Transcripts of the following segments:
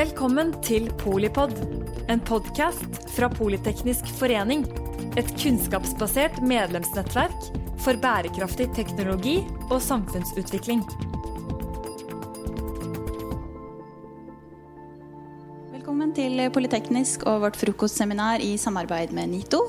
Velkommen til Polipod, en podkast fra Politeknisk forening. Et kunnskapsbasert medlemsnettverk for bærekraftig teknologi og samfunnsutvikling. Velkommen til Politeknisk og vårt frokostseminar i samarbeid med NITO.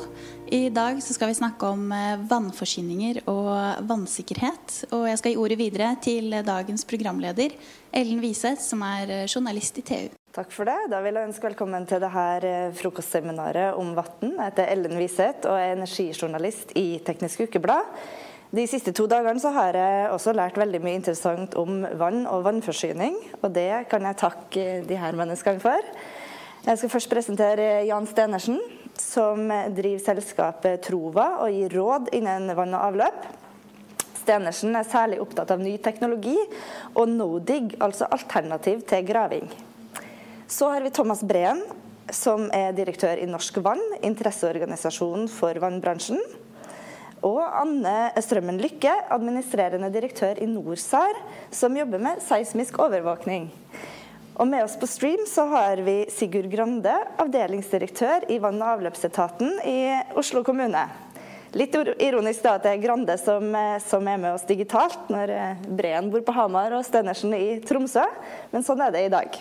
I dag skal vi snakke om eh, vannforsyninger og vannsikkerhet. Og jeg skal gi ordet videre til dagens programleder, Ellen Wiseth, som er eh, journalist i TU. Takk for det. Da vil jeg ønske velkommen til dette eh, frokostseminaret om vann. Jeg heter Ellen Wiseth og er energijournalist i Teknisk Ukeblad. De siste to dagene har jeg også lært veldig mye interessant om vann og vannforsyning. Og det kan jeg takke de her menneskene for. Jeg skal først presentere Jan Stenersen, som driver selskapet Trova og gir råd innen vann og avløp. Stenersen er særlig opptatt av ny teknologi og no-dig, altså alternativ til graving. Så har vi Thomas Breen, som er direktør i Norsk Vann, interesseorganisasjonen for vannbransjen. Og Anne Strømmen Lykke, administrerende direktør i NorSAR, som jobber med seismisk overvåkning. Og med oss på stream så har vi Sigurd Grande, avdelingsdirektør i vann- og avløpsetaten i Oslo kommune. Litt ironisk da at det er Grande som, eh, som, er med oss digitalt, når eh, Breen bor på Hamar og Stenersen i Tromsø. Men sånn er det i dag.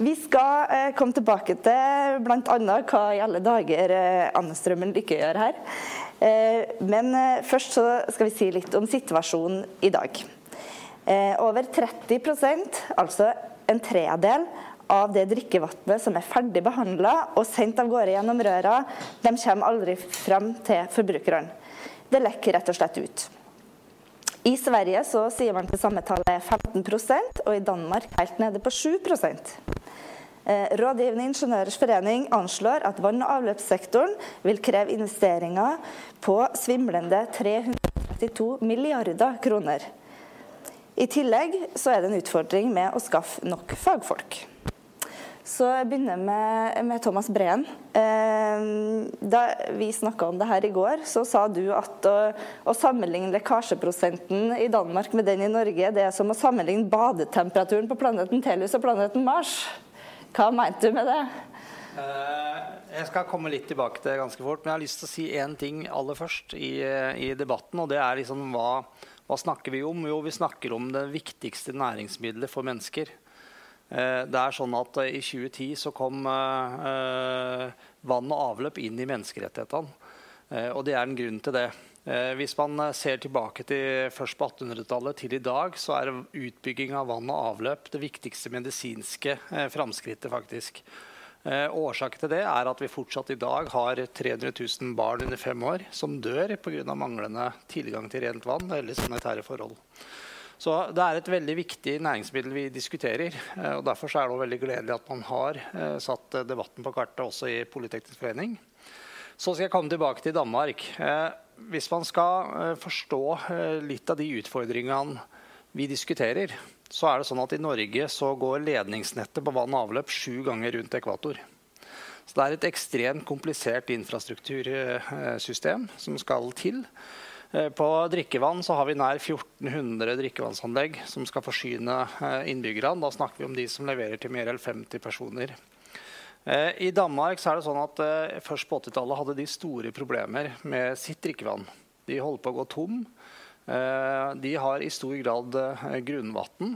Vi skal eh, komme tilbake til bl.a. hva i alle dager eh, Anne Strømmen Lykke gjør her. Eh, men først så skal vi si litt om situasjonen i dag. over 30% altså en tredel av det drikkevannet som er ferdig behandla og sendt av gårde gjennom røra, de kommer aldri frem til forbrukerne. Det lekker rett og slett ut. I Sverige så sier man til samme tallet 15% og i Danmark helt nede på 7 eh, Rådgivende ingeniørers forening anslår at vann- og avløpssektoren vil kreve investeringer på svimlende 332 milliarder kroner. I tillegg så er det en utfordring med å skaffe nok fagfolk. Så jeg begynner med, med Thomas Breen. Eh, da vi snakka om det her i går, så sa du at å, å, sammenligne lekkasjeprosenten i Danmark med den i Norge, det er som å sammenligne badetemperaturen på planeten Telus og planeten Mars. Hva mente du med det? Eh, jeg skal komme litt tilbake til det ganske fort, men jeg har lyst til å si én ting aller først i, i, debatten. og det er liksom hva, hva snakker vi om? Jo, vi snakker om det viktigste næringsmiddelet for mennesker. Eh, det er sånn at eh, I 2010 så kom eh, vann og avløp inn i menneskerettighetene. Og det er en grunn til det. Hvis man ser tilbake til først på 1800-tallet til i dag, så er utbygging av vann og avløp det viktigste medisinske framskrittet, faktisk. Årsaken til det er at vi fortsatt i dag har 300 000 barn under fem år som dør pga. manglende tilgang til rent vann eller sanitære forhold. Så det er et veldig viktig næringsmiddel vi diskuterer. Eh, og Derfor er det veldig gledelig at man har eh, satt eh, debatten på kartet også i Politeknisk forening. Så skal jeg komme tilbake til Danmark. Hvis man skal forstå litt av de utfordringene vi diskuterer, så er det sånn at i Norge så går ledningsnettet på vann og avløp sju ganger rundt ekvator. Så det er et ekstremt komplisert infrastruktursystem som skal til. Eh, på drikkevann så har vi nær 1400 drikkevannsanlegg som skal forsyne eh, innbyggerne. Da snakker vi om de som leverer til mer enn 50 personer. Eh, I Danmark er det sånn at først på 80-tallet hadde de store problemer med sitt drikkevann. De holdt på å gå tom. De har i stor grad grunnvann,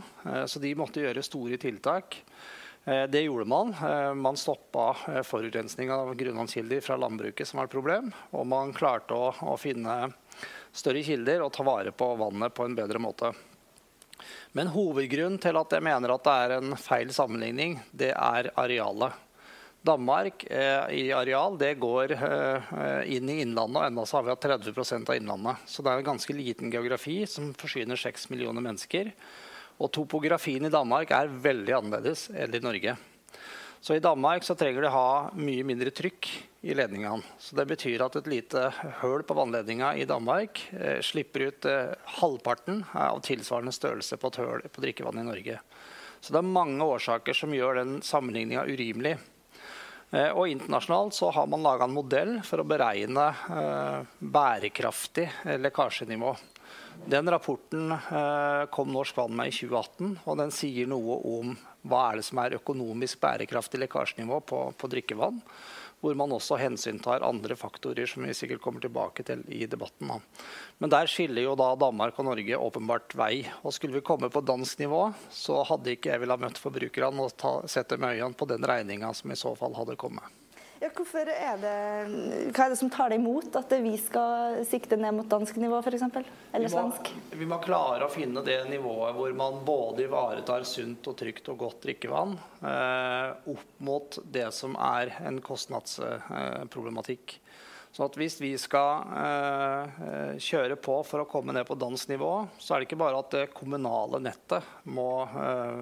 så de måtte gjøre store tiltak. Det gjorde man. Man stoppa forurensning av grunnvannskilder fra landbruket, som var et problem. Og man klarte å, å finne større kilder og ta vare på vannet på en bedre måte. Men hovedgrunnen til at jeg mener at det er en feil sammenligning, det er arealet. Danmark eh, i areal det går eh, inn i innlandet, og ennå har vi hatt 30% av innlandet. Så det er en ganske liten geografi som forsyner 6 millioner mennesker. Og topografien i Danmark er veldig annerledes enn i Norge. Så i Danmark så trenger de ha mye mindre trykk i ledningene. Så det betyr at et lite høl på vannledninga i Danmark eh, slipper ut eh, halvparten av tilsvarende størrelse på et høl på drikkevannet i Norge. Så det er mange årsaker som gjør den sammenligninga urimelig. Eh, og internasjonalt så har man laga en modell for å beregne eh, bærekraftig lekkasjenivå. Den rapporten eh, kom Norsk Vann med i 2018, og den sier noe om hva er det som er økonomisk bærekraftig lekkasjenivå på, på drikkevann. Hvor man også hensyntar andre faktorer som vi sikkert kommer tilbake til i debatten. Men der skiller jo da Danmark og Norge åpenbart vei. Og skulle vi komme på dansk nivå, så hadde ikke jeg villet møtt forbrukerne og ta, sette med øynene på den regninga som i så fall hadde kommet. Ja, hvorfor er det, hva er det som tar det imot at vi skal sikte ned mot dansk nivå f.eks.? Eller svensk? Vi må, vi må klare å finne det nivået hvor man både ivaretar sunt og trygt og godt drikkevann eh, opp mot det som er en kostnadsproblematikk. Så at hvis vi skal eh, kjøre på for å komme ned på dansk nivå, så er det ikke bare at det kommunale nettet må eh,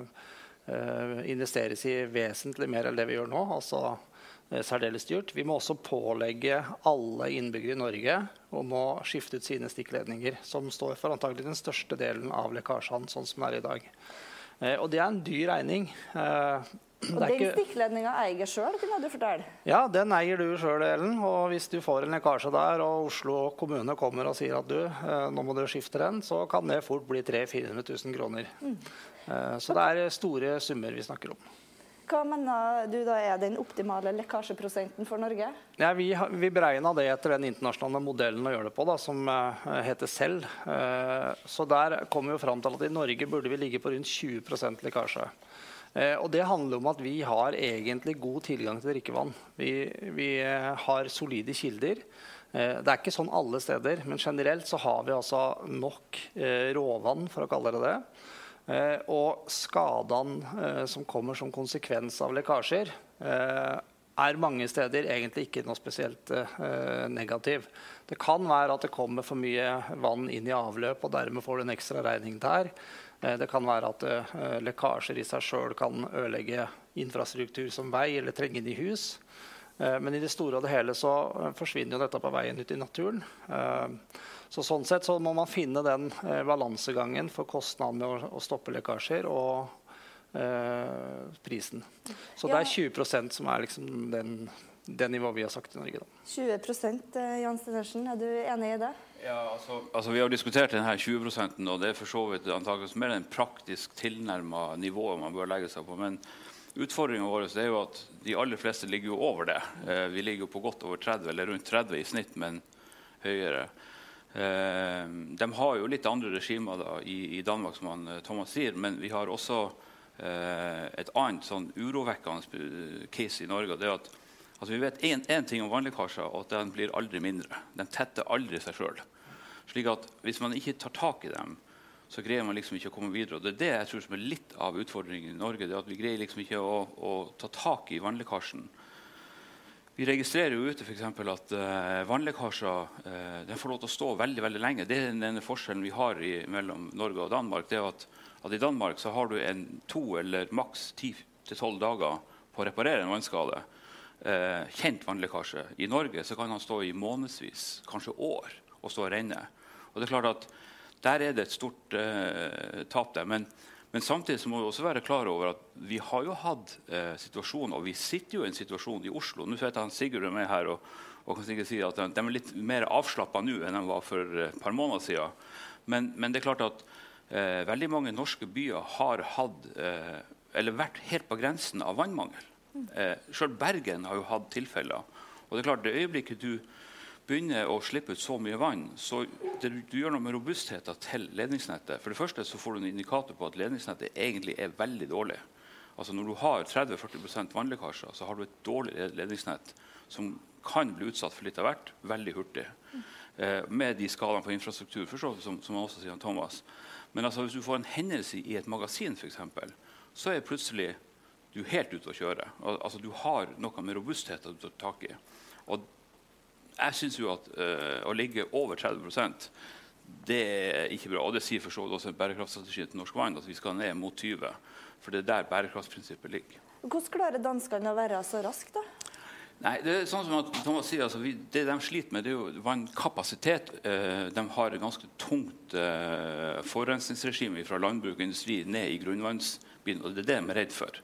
eh, investeres i vesentlig mer enn det vi gjør nå. altså særdeles dyrt. Vi må også pålegge alle innbyggere i Norge å skifte ut sine stikkledninger, som står for antagelig den største delen av lekkasjene, sånn som det er i dag. Eh, og det er en dyr regning. Eh, og den ikke... stikkledninga eier sjøl, kunne du fortelle? Ja, den eier du sjøl, Ellen. Og hvis du får en lekkasje der, og Oslo kommune kommer og sier at du, nå må du skifte den, så kan det fort bli 300 000-400 000 kroner. Mm. Så det er store summer vi snakker om. Hva mener du da er den optimale lekkasjeprosenten for Norge? Ja, vi, vi beregna det etter den internasjonale modellen å gjøre det på, da, som uh, heter CEL. Uh, så der kommer vi fram til at i Norge burde vi ligge på rundt 20 lekkasje. Uh, og det handler om at vi har egentlig god tilgang til drikkevann. Vi, vi har solide kilder. Det er ikke sånn alle steder, men generelt så har vi altså nok råvann, for å kalle det det. Eh, og skadene eh, som kommer som konsekvens av lekkasjer, eh, er mange steder egentlig ikke noe spesielt negativ. Det kan være at det kommer for mye vann inn i avløp, og dermed får du en ekstra regning der. Det kan være at lekkasjer i seg sjøl kan ødelegge infrastruktur som vei eller trenge inn i hus. Men i det store og det hele så forsvinner jo dette på veien ut i naturen. Så sånn sett så må man finne den eh, balansegangen for kostnaden med å, å stoppe lekkasjer og eh, prisen. Så ja. det er 20% som er liksom den, det nivået vi har sagt i Norge. Da. 20 eh, Jan Stenersen, er du enig i det? Ja, altså, altså Vi har diskutert denne 20% og det er for så vidt antakeligvis mer enn praktisk tilnærma nivå man bør legge seg på. men Utfordringa vår er jo at de aller fleste ligger jo over det. Vi ligger jo på godt over 30, eller rundt 30 i snitt, men høyere. Eh, de har jo litt andre regimer da, i, i, Danmark, som han, eh, Thomas sier, men vi har også eh, et annet sånn urovekkende case i Norge. det er at altså, Vi vet én ting om vannlekkasjer, og at den blir aldri mindre. Den tetter aldri seg sjøl. Slik at hvis man ikke tar tak i dem, så greier man liksom ikke å komme videre. Og Det er det jeg tror som er litt av utfordringen i Norge. det er at Vi greier liksom ikke å, å ta tak i vannlekkasjen vi registrerer jo ute for at uh, vannlekkasjer uh, får lov til å stå veldig veldig lenge. Det er den forskjellen vi har i, mellom Norge og Danmark. det er at, at I Danmark så har du en to eller maks 10-12 dager på å reparere en vannskade. Uh, kjent vannlekkasje. I Norge så kan han stå i månedsvis, kanskje år, og stå og renne. Og det er klart at Der er det et stort tap der. Men men samtidig så må vi også være klar over at vi har jo hatt eh, situasjoner, og vi sitter jo i en situasjon i Oslo. Nå vet jeg at Sigurd er med her og, og kan sikkert si at de, de er litt mer avslappa nå enn de var for et par måneder siden. Men, men det er klart at eh, veldig mange norske byer har hatt, eh, eller vært helt på grensen av vannmangel. Eh, Selv Bergen har jo hatt tilfeller. Og det er klart, det øyeblikket du begynner å slippe ut så mye vann, så det, du gjør noe med robustheten til ledningsnettet. For det første så får du en indikator på at ledningsnettet egentlig er veldig dårlig. Altså Når du har 30-40 vannlekkasjer, så har du et dårlig ledningsnett som kan bli utsatt for litt av hvert veldig hurtig. Eh, med de skadene på infrastruktur, for så, som, som også sier Thomas. Men altså, hvis du får en hendelse i et magasin, eksempel, så er plutselig du helt ute å kjøre. Altså, du har noe med robusthet å ta tak i. Og jeg syns jo at uh, å ligge over 30% det er ikke bra. Og det sier for så vidt også bærekraftstrategien til Norsk Vann at vi skal ned mot 20 For det er der bærekraftprinsippet ligger. Hvordan klarer danskene å være så raske, da? Nei, det er sånn som at Thomas sier, altså, vi, Det de sliter med, det er jo vannkapasitet. Eh, de har et ganske tungt eh, forurensningsregime fra landbruk og industri ned i grunnvannsbilen. Og det er det de er redd for.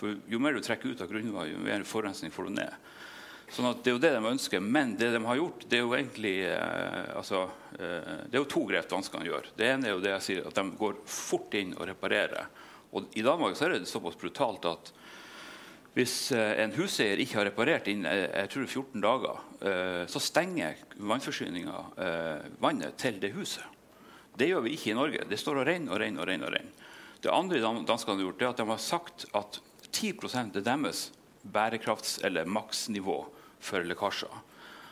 For Jo mer du trekker ut av grunnvann, jo mer forurensning får du ned. Sånn at Det er jo det de ønsker. Men det de har gjort, det er jo egentlig eh, altså, eh, det er jo to grep danskene gjør. Det ene er jo det jeg sier, at de går fort inn og reparerer. Og I Danmark så er det såpass brutalt at hvis eh, en huseier ikke har reparert innen eh, jeg tror 14 dager, eh, så stenger vannforsyninga vannet til det huset. Det gjør vi ikke i Norge. Det står og renner og renner. og renner. og renner. Det andre danskene har gjort, er at de har sagt at 10 er deres bærekrafts- eller maksnivå for lekkasjer.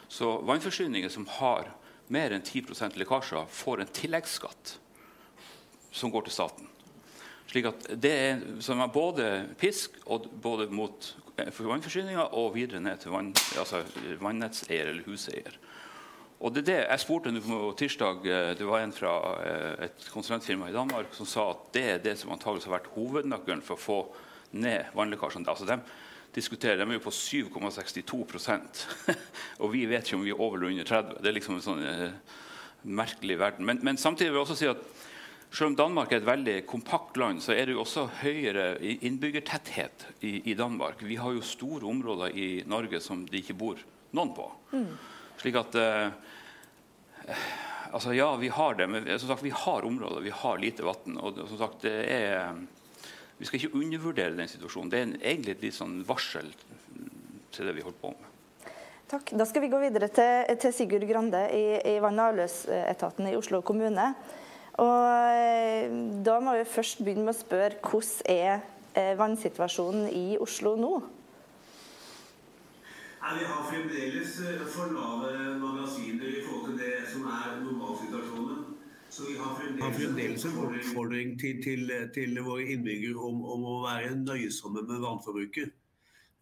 Så vannforsyninger som har mer enn 10% lekkasjer, får en tilleggsskatt som går til staten. Slik at det er, som er både pisk og både mot vannforsyninga og videre ned til vann, altså vannnettseier eller huseier. Og det er det Jeg spurte på tirsdag eh, det var en fra eh, et konsulentfirma i Danmark som sa at det er det som antakeligvis har vært hovednøkkelen for å få ned vannlekkasjene. Altså de diskuterer, de er jo på 7,62% og vi vet ikke om vi er over eller under 30. Det er liksom en sånn eh, merkelig verden. Men, men, samtidig vil jeg også si at selv om Danmark er et veldig kompakt land, så er det jo også høyere innbyggertetthet i, i Danmark. Vi har jo store områder i Norge som det ikke bor noen på. Mm. Slik at eh, Altså, ja, vi har det, men som sagt, vi har områder, vi har lite vann. Og som sagt, det er Vi skal ikke undervurdere den situasjonen. Det er egentlig et litt sånn varsel til det vi holder på med. Takk. Da skal vi gå videre til, til Sigurd Grande i, i vann- og avløpsetaten i Oslo kommune. Og eh, Da må vi først begynne med å spørre hvordan er eh, vannsituasjonen i Oslo nå? Nei, Vi har fremdeles eh, for lave magasiner i forhold til det som er normalsituasjonen. Har fremdeles, en oppfordring til, til, til våre innbyggere om, om, å være nøysomme med vannforbruket.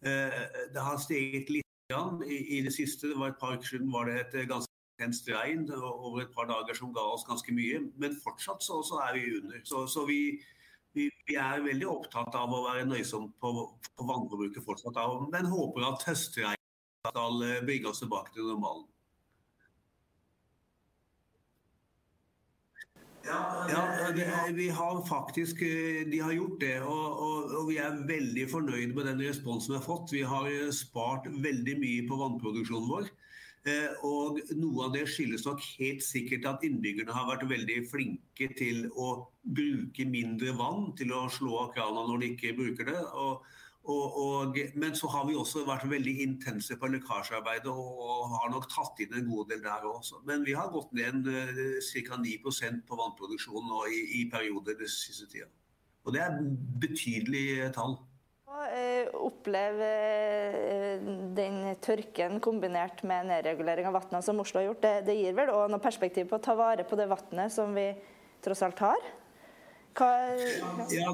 Eh, det har steget litt i, i, det siste. Det var et par uker siden var det et ganske intenst regn over et par dager som ga oss ganske mye. Men fortsatt så, så er vi under. Så, så vi, vi, vi, er veldig opptatt av å være nøysomme på, på vannforbruket fortsatt. Men håper at høstregn skal bringe oss tilbake til normalen. Ja, ja er, vi har faktisk eh, De har gjort det, og, og, og, vi er veldig fornøyd med den responsen vi har fått. Vi har eh, spart veldig mye på vannproduksjonen vår. Og noe av det skyldes nok helt sikkert at innbyggerne har vært veldig flinke til å bruke mindre vann, til å slå av krana når de ikke bruker det. Og, og, og, men så har vi også vært veldig intense på lekkasjearbeidet og, og har nok tatt inn en god del der også. Men vi har gått ned uh, ca. 9% på vannproduksjonen nå i, i perioder den siste tida. Og det er betydelige tall. Hva eh, den tørken kombinert med nedregulering av vannet som Oslo har gjort, det, det gir vel òg noe perspektiv på å ta vare på det vannet som vi tross alt har? Hva, ja. ja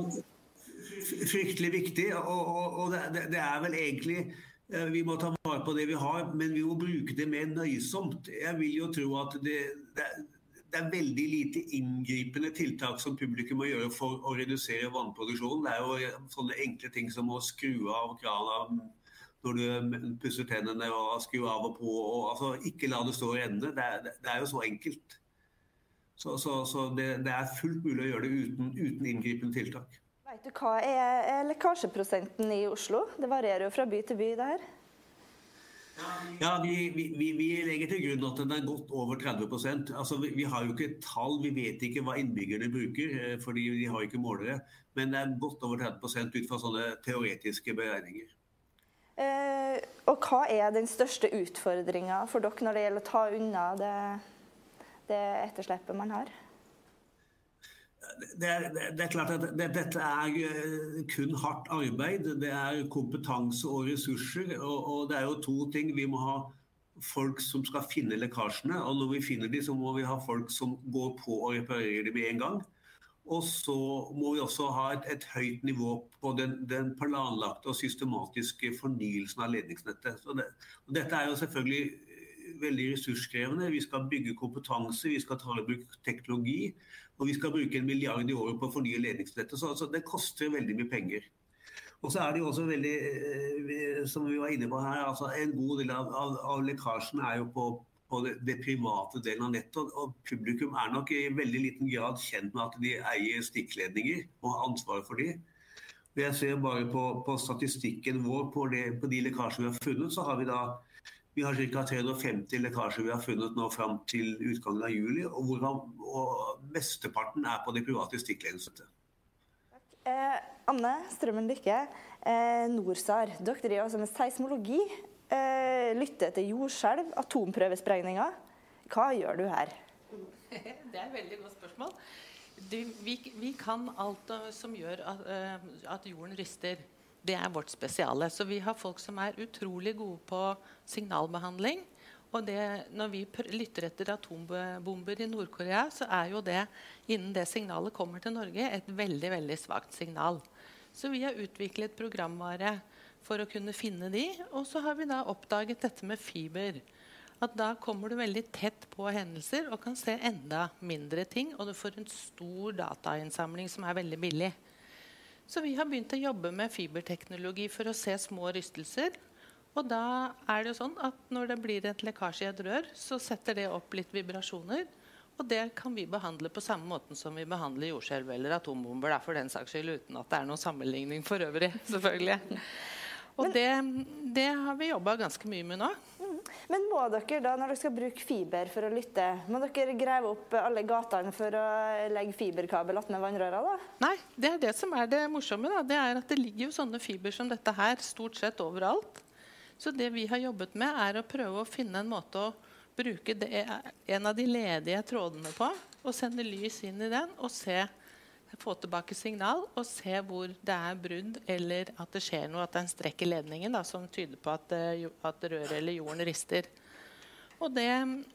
fryktelig viktig. Og, og, og det, det, er vel egentlig eh, Vi må ta vare på det vi har, men vi må bruke det mer nøysomt. Jeg vil jo tro at det, det, det er veldig lite inngripende tiltak som publikum må gjøre for å redusere vannproduksjonen. Det er jo sånne enkle ting som å skru av krana når du pusser tennene og skru av og på. Og, altså, ikke la det stå og renne. Det, det, er jo så enkelt. Så, så, så det, det, er fullt mulig å gjøre det uten, uten inngripende tiltak. Vet du hva er lekkasjeprosenten i Oslo? Det varierer jo fra by til by, det her. Ja, vi, vi, vi, legger til grunn at den er godt over 30 altså, vi, vi, har jo ikke tall, vi vet ikke hva innbyggerne bruker, eh, fordi de har ikke målere. Men det er godt over 30 ut fra sånne teoretiske beregninger. Eh, og hva er den største utfordringa for dere når det gjelder å ta unna det, det etterslepet man har? Det er, det er, klart at det, dette er eh, kun hardt arbeid. Det er kompetanse og ressurser. Og, og, det er jo to ting. Vi må ha folk som skal finne lekkasjene. Og når vi finner dem, så må vi ha folk som går på og reparerer dem med en gang. Og så må vi også ha et, et høyt nivå på den, den, planlagte og systematiske fornyelsen av ledningsnettet. Det, dette er jo selvfølgelig veldig ressurskrevende. Vi skal bygge kompetanse, vi skal ta i bruk teknologi. Og vi skal bruke en milliard i året på å fornye ledningsnettet. Så altså, det koster veldig mye penger. Og så er det jo også veldig, eh, som vi var inne på her, altså en god del av, av, av lekkasjen er jo på, på det, det, private delen av nettet. Og publikum er nok i veldig liten grad kjent med at de eier stikkledninger og har ansvaret for de. Jeg ser bare på, på statistikken vår på, det, på, de lekkasjene vi har funnet, så har vi da vi har ca. 350 lekkasjer vi har funnet nå fram til utgangen av juli, og, hvorav, og mesteparten er på de private stikkledningsnettet. Eh, Anne Strømmen Lykke, eh, Norsar. Dere driver altså med seismologi. Eh, lytter til jordskjelv, atomprøvesprengninger. Hva gjør du her? Det er et veldig godt spørsmål. Du, vi, vi, kan alt som gjør at, uh, at, jorden rister. Det er vårt spesiale. Så vi har folk som er utrolig gode på signalbehandling. Og det, når vi lytter etter atombomber i Nord-Korea, så er jo det innen det signalet kommer til Norge, et veldig veldig svakt signal. Så vi har utviklet programvare for å kunne finne de. Og så har vi da oppdaget dette med fiber at da kommer du veldig tett på hendelser og kan se enda mindre ting. Og du får en stor datainnsamling som er veldig billig. Så vi har begynt å jobbe med fiberteknologi for å se små rystelser. Og da er det sånn at når det blir et lekkasje i et rør, så setter det opp litt vibrasjoner. Og det kan vi behandle på samme måten som vi behandler jordskjelv eller atombomber. for den saks skyld, uten at det er noen sammenligning for øvrig. selvfølgelig. Og det, det har vi jobba ganske mye med nå. Men må dere da, når dere skal bruke fiber for å lytte, må dere grave opp alle gatene for å legge fiberkabel attmed vannrøra? da? Nei, det er det som er det morsomme. da. Det er at det ligger jo sånne fiber som dette her stort sett overalt. Så det vi har jobbet med, er å prøve å finne en måte å bruke det, en av de ledige trådene på, og sende lys inn i den og se få tilbake signal og se hvor det er brudd eller at det skjer noe, at det er en strekk i ledningen da, som tyder på at, eh, at røret eller jorden rister. Og det,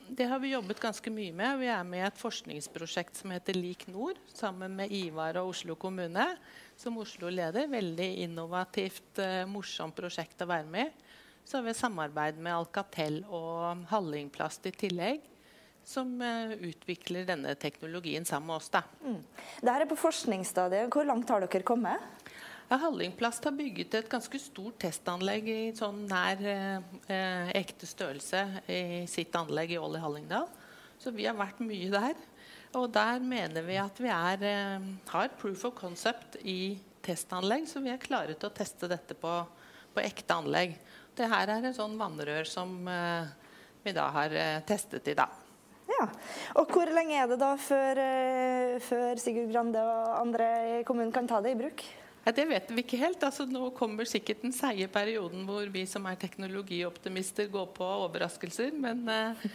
det, har vi jobbet ganske mye med. Vi er med i et forskningsprosjekt som heter Lik Nord, sammen med Ivar og Oslo kommune, som Oslo leder. Veldig innovativt, eh, morsomt prosjekt å være med i. Så har vi samarbeid med Alcatel og Hallingplast i tillegg som uh, utvikler denne teknologien sammen med oss. Da. Mm. Dette er på forskningsstadiet. Hvor langt har dere kommet? Ja, Hallingplast har bygget et ganske stort testanlegg i sånn nær eh, ekte størrelse i sitt anlegg i Ål i Hallingdal. Så vi har vært mye der. Og der mener vi at vi er, eh, har proof of concept i testanlegg, så vi er klare til å teste dette på, på ekte anlegg. Det her er en sånn vannrør som eh, vi da har eh, testet i dag. Ja. Og hvor lenge er det da før, eh, før Sigurd Grande og andre i kommunen kan ta det i bruk? Ja, det vet vi ikke helt. Altså, nå kommer sikkert den seige perioden hvor vi som er teknologioptimister går på overraskelser. Men eh,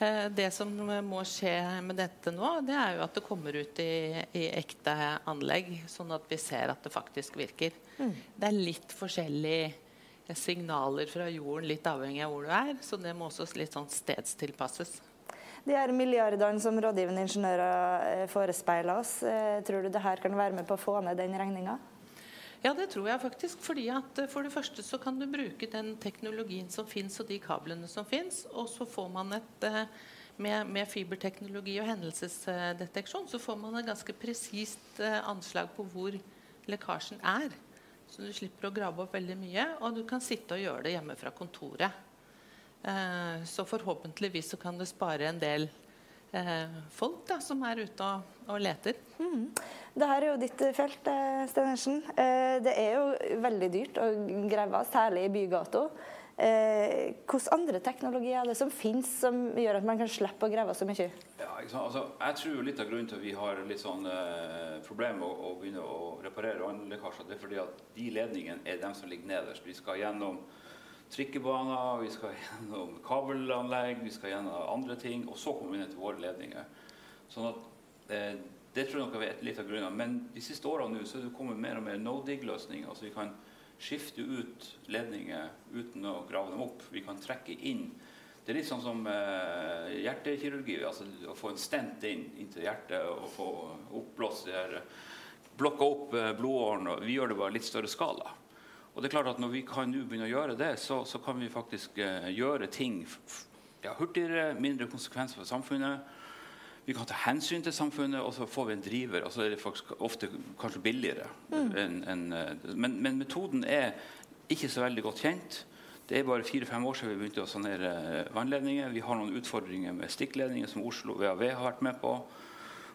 eh, det som må skje med dette nå, det er jo at det kommer ut i, i ekte anlegg. Sånn at vi ser at det faktisk virker. Mm. Det er litt forskjellige signaler fra jorden, litt avhengig av hvor du er. Så det må også litt sånn stedstilpasses de her milliardene som rådgivende ingeniører eh, forespeiler oss, eh, tror du det her kan være med på å få ned den regninga? Ja, det tror jeg faktisk. fordi at eh, For det første så kan du bruke den teknologien som fins, og de kablene som fins. Og så får man et med, med, fiberteknologi og hendelsesdeteksjon så får man et ganske presist anslag på hvor lekkasjen er. Så du slipper å grave opp veldig mye, og du kan sitte og gjøre det hjemme fra kontoret. Eh, så forhåpentligvis så kan det spare en del eh, folk da, som er ute og, og leter. Mm. her er jo ditt felt, Sten Stenersen. Det er jo veldig dyrt å grave, særlig i bygata. Hvilke andre teknologier er det som finnes som gjør at man kan slippe å grave så mye? Ja, altså, jeg tror litt av grunnen til at vi har litt sånn eh, problemer med å, å, begynne å reparere vannlekkasjer, det er fordi at de ledningene er dem som ligger nederst. Vi skal gjennom trikkebaner, vi skal gjennom kabelanlegg, vi skal gjennom andre ting. Og så kommer vi ned til våre ledninger. Sånn at eh, Det tror jeg nok er litt av grunnen. Men de siste årene nå så er det kommet mer og mer no-dig-løsninger. Altså vi kan skifte ut ledninger uten å grave dem opp. Vi kan trekke inn. Det er litt sånn som eh, hjertekirurgi. altså Å få en stent inn inntil hjertet og få oppblåst Blokka opp eh, blodåren. Vi gjør det bare litt større skala. Og det er klart at Når vi kan nå begynne å gjøre det, så, så kan vi faktisk uh, gjøre ting ja, hurtigere, mindre konsekvenser for samfunnet. Vi kan ta hensyn til samfunnet, og så får vi en driver. og så er det faktisk ofte kanskje billigere. Mm. En, en, uh, men, men, metoden er ikke så veldig godt kjent. Det er bare fire-fem år siden vi begynte å sanere uh, vannledninger. Vi har noen utfordringer med stikkledninger som Oslo VAV har vært med på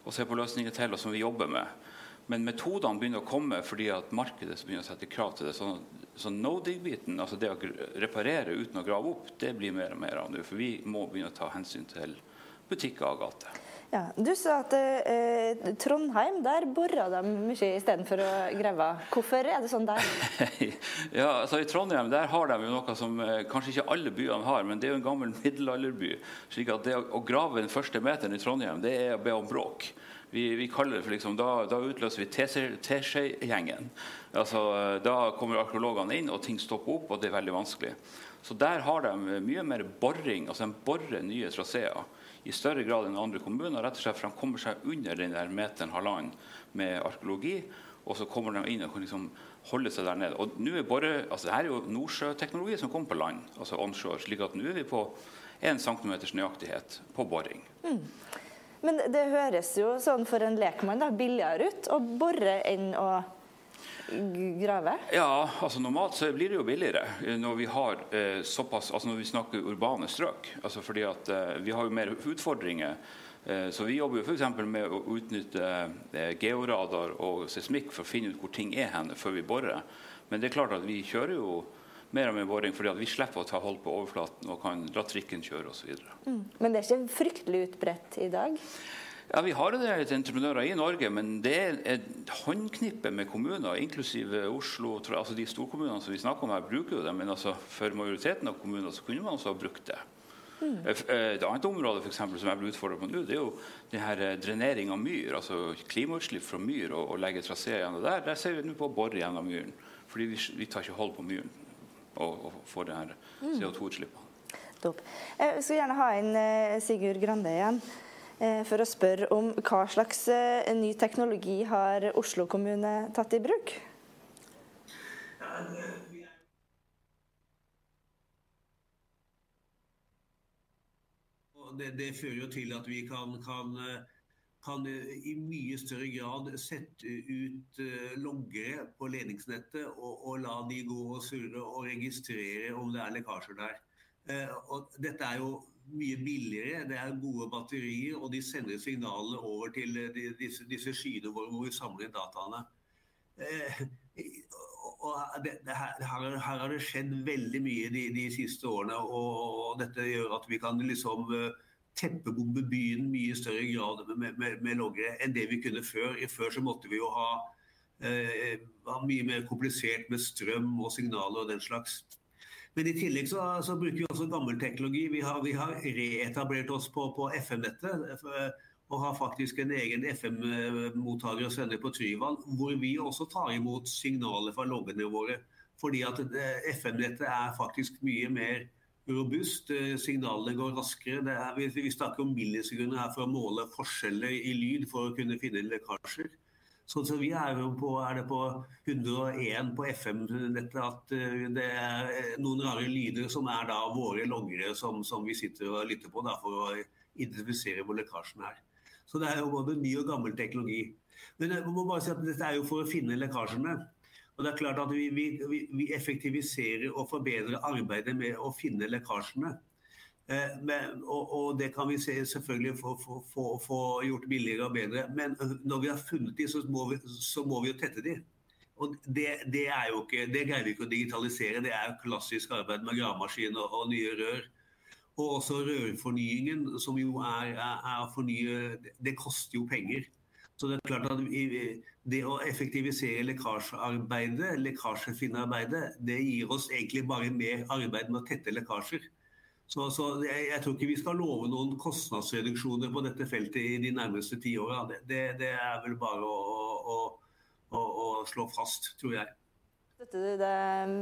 og ser på løsninger til, og som vi jobber med. Men metodene begynner å komme fordi at markedet begynner å sette krav til det. Så, så no dig-biten, altså det å reparere uten å grave opp, det blir mer og mer av nå. For vi må begynne å ta hensyn til butikker og gater. Ja, du sa at eh, Trondheim, der borer de mye istedenfor å grave. Hvorfor er det sånn der? ja, altså I Trondheim der har de jo noe som eh, kanskje ikke alle byene har, men det er jo en gammel middelalderby. slik at det å, å grave den første meteren i Trondheim, det er å be om bråk. Vi, vi, kaller det for liksom, da, da utløser vi Teskje-gjengen. Altså, da kommer arkeologene inn, og ting stopper opp, og det er veldig vanskelig. Så der har de mye mer boring. altså De borer nye traseer i større grad enn andre kommuner. rett og slett For de kommer seg under den der meteren halvannen med arkeologi. Og så kommer de inn og kan liksom holde seg der nede. Og nå er bare, altså Dette er jo nordsjøteknologi som kommer på land, altså onshore. slik at nå er vi på 1 cm nøyaktighet på boring. Mm. Men det høres jo sånn for en lekmann da, billigere ut å bore enn å grave? Ja, altså normalt så blir det jo billigere når vi har eh, såpass, altså når vi snakker urbane strøk. Altså fordi at eh, vi har jo mer utfordringer. Eh, så vi jobber jo f.eks. med å utnytte eh, georadar og seismikk for å finne ut hvor ting er hen før vi borer. Men det er klart at vi kjører jo mer og mer boring fordi vi slipper å ta hold på overflaten og kan la trikken kjøre osv. Mm. Men det er ikke fryktelig utbredt i dag? Ja, Vi har litt entreprenører i Norge, men det er et håndknippe med kommuner, inklusiv Oslo. altså De storkommunene som vi snakker om her, bruker jo det. Men altså, for majoriteten av kommuner så kunne man også ha brukt det. Mm. Et annet område for eksempel, som jeg blir utfordret på nå, det er jo det her eh, drenering av myr. altså Klimautslipp fra myr og, og legge traseer gjennom der. Der ser vi nå på å bore gjennom myren. Fordi vi, vi, tar ikke hold på myren og, og få det her mm. CO2-utslippene. Jeg skal gjerne ha inn eh, Sigurd Grande igjen. Eh, for å spørre om hva slags eh, ny teknologi har Oslo kommune tatt i bruk? Det, det fører jo til at vi kan, kan, kan, i mye større grad sette ut loggere på ledningsnettet og, og, la de gå og surre og registrere om det er lekkasjer der. Og dette er jo mye billigere, det er gode batterier, og de sender signalene over til eh, disse, disse skyene våre hvor vi samler dataene. Eh, det, det her, her, har det skjedd veldig mye de, de siste årene, og, og, dette gjør at vi kan liksom teppebombe byen mye større grad med, med, med, loggere enn det vi kunne før. Før så måtte vi jo ha, uh, mye mer komplisert med strøm og signaler og den slags. Men i tillegg så, så bruker vi også gammel teknologi. Vi har, vi har reetablert oss på, på FM-nettet. Og har faktisk en egen FM-mottaker og sender på Tryvann, hvor vi også tar imot signaler fra loggene våre. Fordi at eh, FM-nettet er faktisk mye mer robust. Eh, signalene går raskere. Er, vi, vi snakker om millisekunder her for å måle forskjeller i lyd for å kunne finne lekkasjer. Så, så, vi er jo på, er det på 101 på FM-nettet at uh, det er eh, noen rare lyder som er da våre loggere som, som vi sitter og lytter på da, for å identifisere hvor lekkasjen er. Så det er jo både ny og gammel teknologi. Men jeg må bare si at dette er jo for å finne lekkasjene. Og det er klart at vi, vi, vi effektiviserer og forbedrer arbeidet med å finne lekkasjene. Eh, men, og, og, det kan vi se, selvfølgelig få, gjort billigere og bedre. Men når vi har funnet de, så må vi, så må vi jo tette de. Og det, det, er jo ikke, det greier vi ikke å digitalisere. Det er jo klassisk arbeid med gravemaskin og, og, nye rør. Og også rørfornyingen, som jo er, er, er fornye Det koster jo penger. Så det er klart at det å effektivisere lekkasjearbeidet, lekkasjefinnearbeidet, det gir oss egentlig bare mer arbeid med å tette lekkasjer. Så, så jeg, jeg, tror ikke vi skal love noen kostnadsreduksjoner på dette feltet i de nærmeste ti åra. Det, det, det, er vel bare å, å, å, å, slå fast, tror jeg. Støtter du det,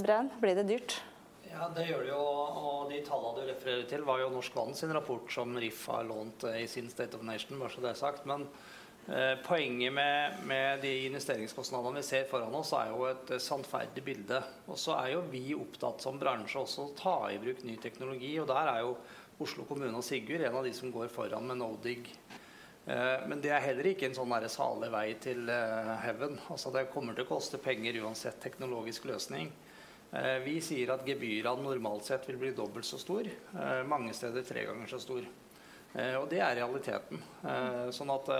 Brenn? Blir det dyrt? Ja, det gjør det jo. Og de tallene du refererer til, var jo Norsk Vann sin rapport som RIF har lånt i sin State of Nation, bare så det er sagt. Men Eh, poenget med, med, de investeringskostnadene vi ser foran oss, er jo et eh, sannferdig bilde. Og så er jo vi opptatt som bransje også å ta i bruk ny teknologi. Og der er jo Oslo kommune og Sigurd en av de som går foran med Nodig. Eh, men det er heller ikke en sånn salig vei til heaven. Altså det kommer til å koste penger uansett teknologisk løsning. Vi sier at gebyrene normalt sett vil bli dobbelt så stor. Mange steder tre ganger så stor. Og det er realiteten. Sånn at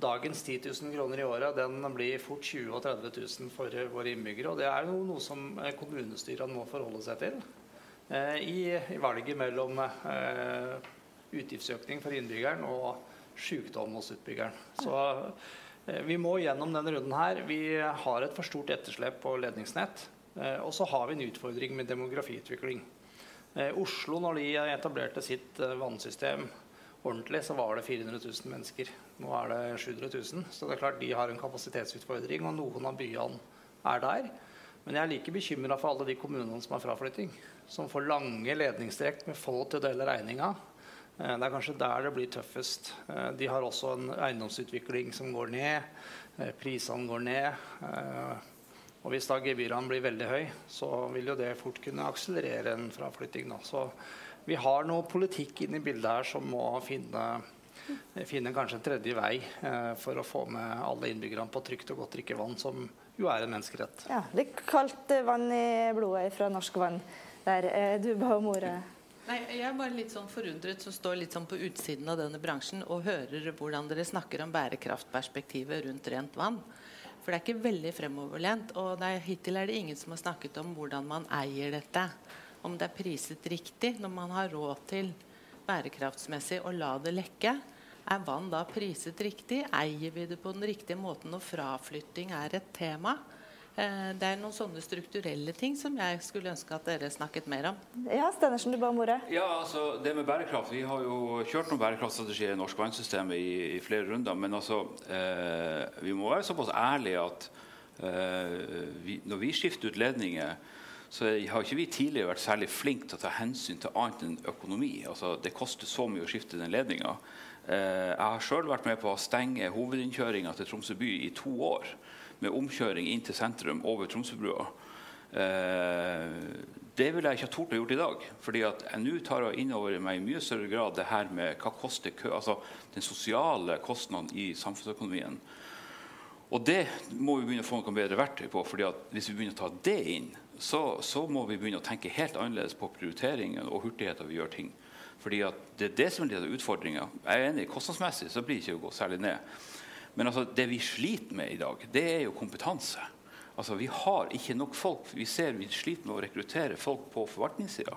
dagens 10 000 kroner i året den blir fort 20 000 og 30 000 for våre innbyggere. Og det er noe, noe som kommunestyrene må forholde seg til eh, i, valget mellom eh, utgiftsøkning for innbyggeren og sykdom hos utbyggeren. Så eh, vi må gjennom denne runden her. Vi har et for stort etterslep på ledningsnett. Eh, og så har vi en utfordring med demografiutvikling. Eh, Oslo, når de etablerte sitt vannsystem ordentlig, så var det 400 000 mennesker. Nå er det 700 000. Så det er klart de har en kapasitetsutfordring, og noen av byene er der. Men jeg er like bekymra for alle de kommunene som har fraflytting. Som får lange ledningstrekk med få til å dele regninga. Eh, det er kanskje der det blir tøffest. Eh, de har også en eiendomsutvikling som går ned. Eh, prisene går ned. Og hvis da gebyrene blir veldig høy, så vil jo det fort kunne akselerere en fraflytting. Da. Så vi har noe politikk inne i bildet her som må finne, finne kanskje en tredje vei for å få med alle innbyggerne på trygt og godt drikkevann, som jo er en menneskerett. Ja, Litt kaldt vann i blodet fra norsk vann der. Du ba om ordet. Nei, Jeg er bare litt sånn forundret som står litt sånn på utsiden av denne bransjen og hører hvordan dere snakker om bærekraftperspektivet rundt rent vann. For det er ikke veldig fremoverlent. Og er, hittil er det ingen som har snakket om hvordan man eier dette. Om det er priset riktig når man har råd til bærekraftsmessig å la det lekke. Er vann da priset riktig? Eier vi det på den riktige måten når fraflytting er et tema? Eh, det er noen sånne strukturelle ting som jeg skulle ønske at dere snakket mer om. Ja, Stenersen, du ba om ordet. Ja, altså det med bærekraft. Vi har jo kjørt noen bærekraftstrategier i norsk vannsystem i, i, flere runder. Men altså, eh, vi må være såpass ærlige at eh, vi, når vi skifter ut ledninger så har ikke vi tidligere vært særlig flinke til å ta hensyn til annet enn økonomi. Altså, det koster så mye å skifte den ledninga. Eh, jeg har sjøl vært med på å stenge hovedinnkjøringa til Tromsø by i to år med omkjøring inn til sentrum over Tromsøbrua. Eh, det ville jeg ikke ha tort å gjort i dag. fordi at jeg nå tar jeg inn over meg i mye større grad det her med hva koster kø, altså den sosiale kostnaden i samfunnsøkonomien. Og det må vi begynne å få noe bedre verktøy på. fordi at hvis vi begynner å ta det inn, så, så må vi begynne å tenke helt annerledes på prioriteringen og hurtigheten vi gjør ting. Fordi Det er det som er utfordringa. Jeg er enig, kostnadsmessig så blir det ikke å gå særlig ned. Men altså, det vi sliter med i dag, det er jo kompetanse. Altså, Vi har ikke nok folk. Vi ser vi sliter med å rekruttere folk på forvaltningssida.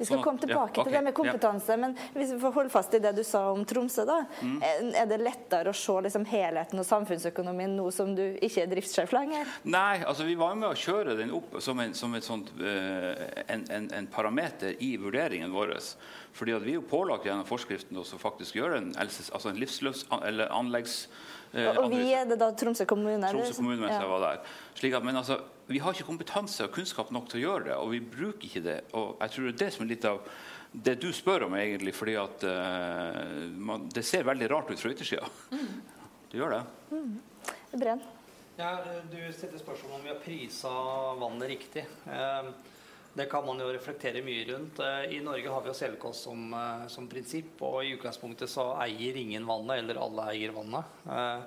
Vi skal sånn komme tilbake ja, okay, til det med kompetanse, ja. men hvis vi får holde fast i det du sa om Tromsø, da. Mm. Er det lettere å se liksom, helheten og samfunnsøkonomien nå som du ikke er driftssjef lenger? Nei, altså vi var med å kjøre den opp som en, som sånt, uh, en, en, en, parameter i vurderingen vår. Fordi vi er jo pålagt gjennom forskriften å faktisk gjøre en, altså en livsløps, eller anleggs Eh, og vi er det da Tromsø kommune? Tromsø kommune mens ja. jeg var der. Slik at, men altså, vi har ikke kompetanse og kunnskap nok til å gjøre det, og vi bruker ikke det. Og jeg tror det er det som er litt av det du spør om, egentlig, fordi at uh, man, det ser veldig rart ut fra yttersida. Mm. Det gjør det. Mm. Bren? Ja, du stilte spørsmål om vi har prisa vannet riktig. Uh, det kan man jo reflektere mye rundt. Eh, I Norge har vi jo selvkost som, eh, som, prinsipp, og i utgangspunktet så eier ingen vannet, eller alle eier vannet. Eh,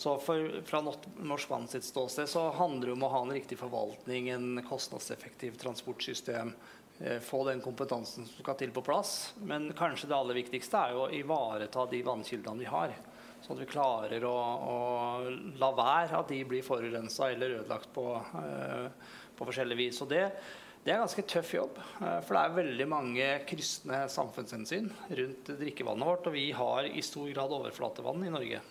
så for, fra Norsk Vann sitt ståsted så handler det om å ha en riktig forvaltning, en kostnadseffektiv transportsystem, få den kompetansen som skal til på plass. Men kanskje det aller viktigste er jo å ivareta de vannkildene vi har. Sånn at vi klarer å, å la være at de blir forurensa eller ødelagt på, på forskjellig vis. Og det det er en ganske tøff jobb. Eh, for det er veldig mange kryssende samfunnshensyn rundt drikkevannet vårt. Og vi har i stor grad overflatevann i Norge.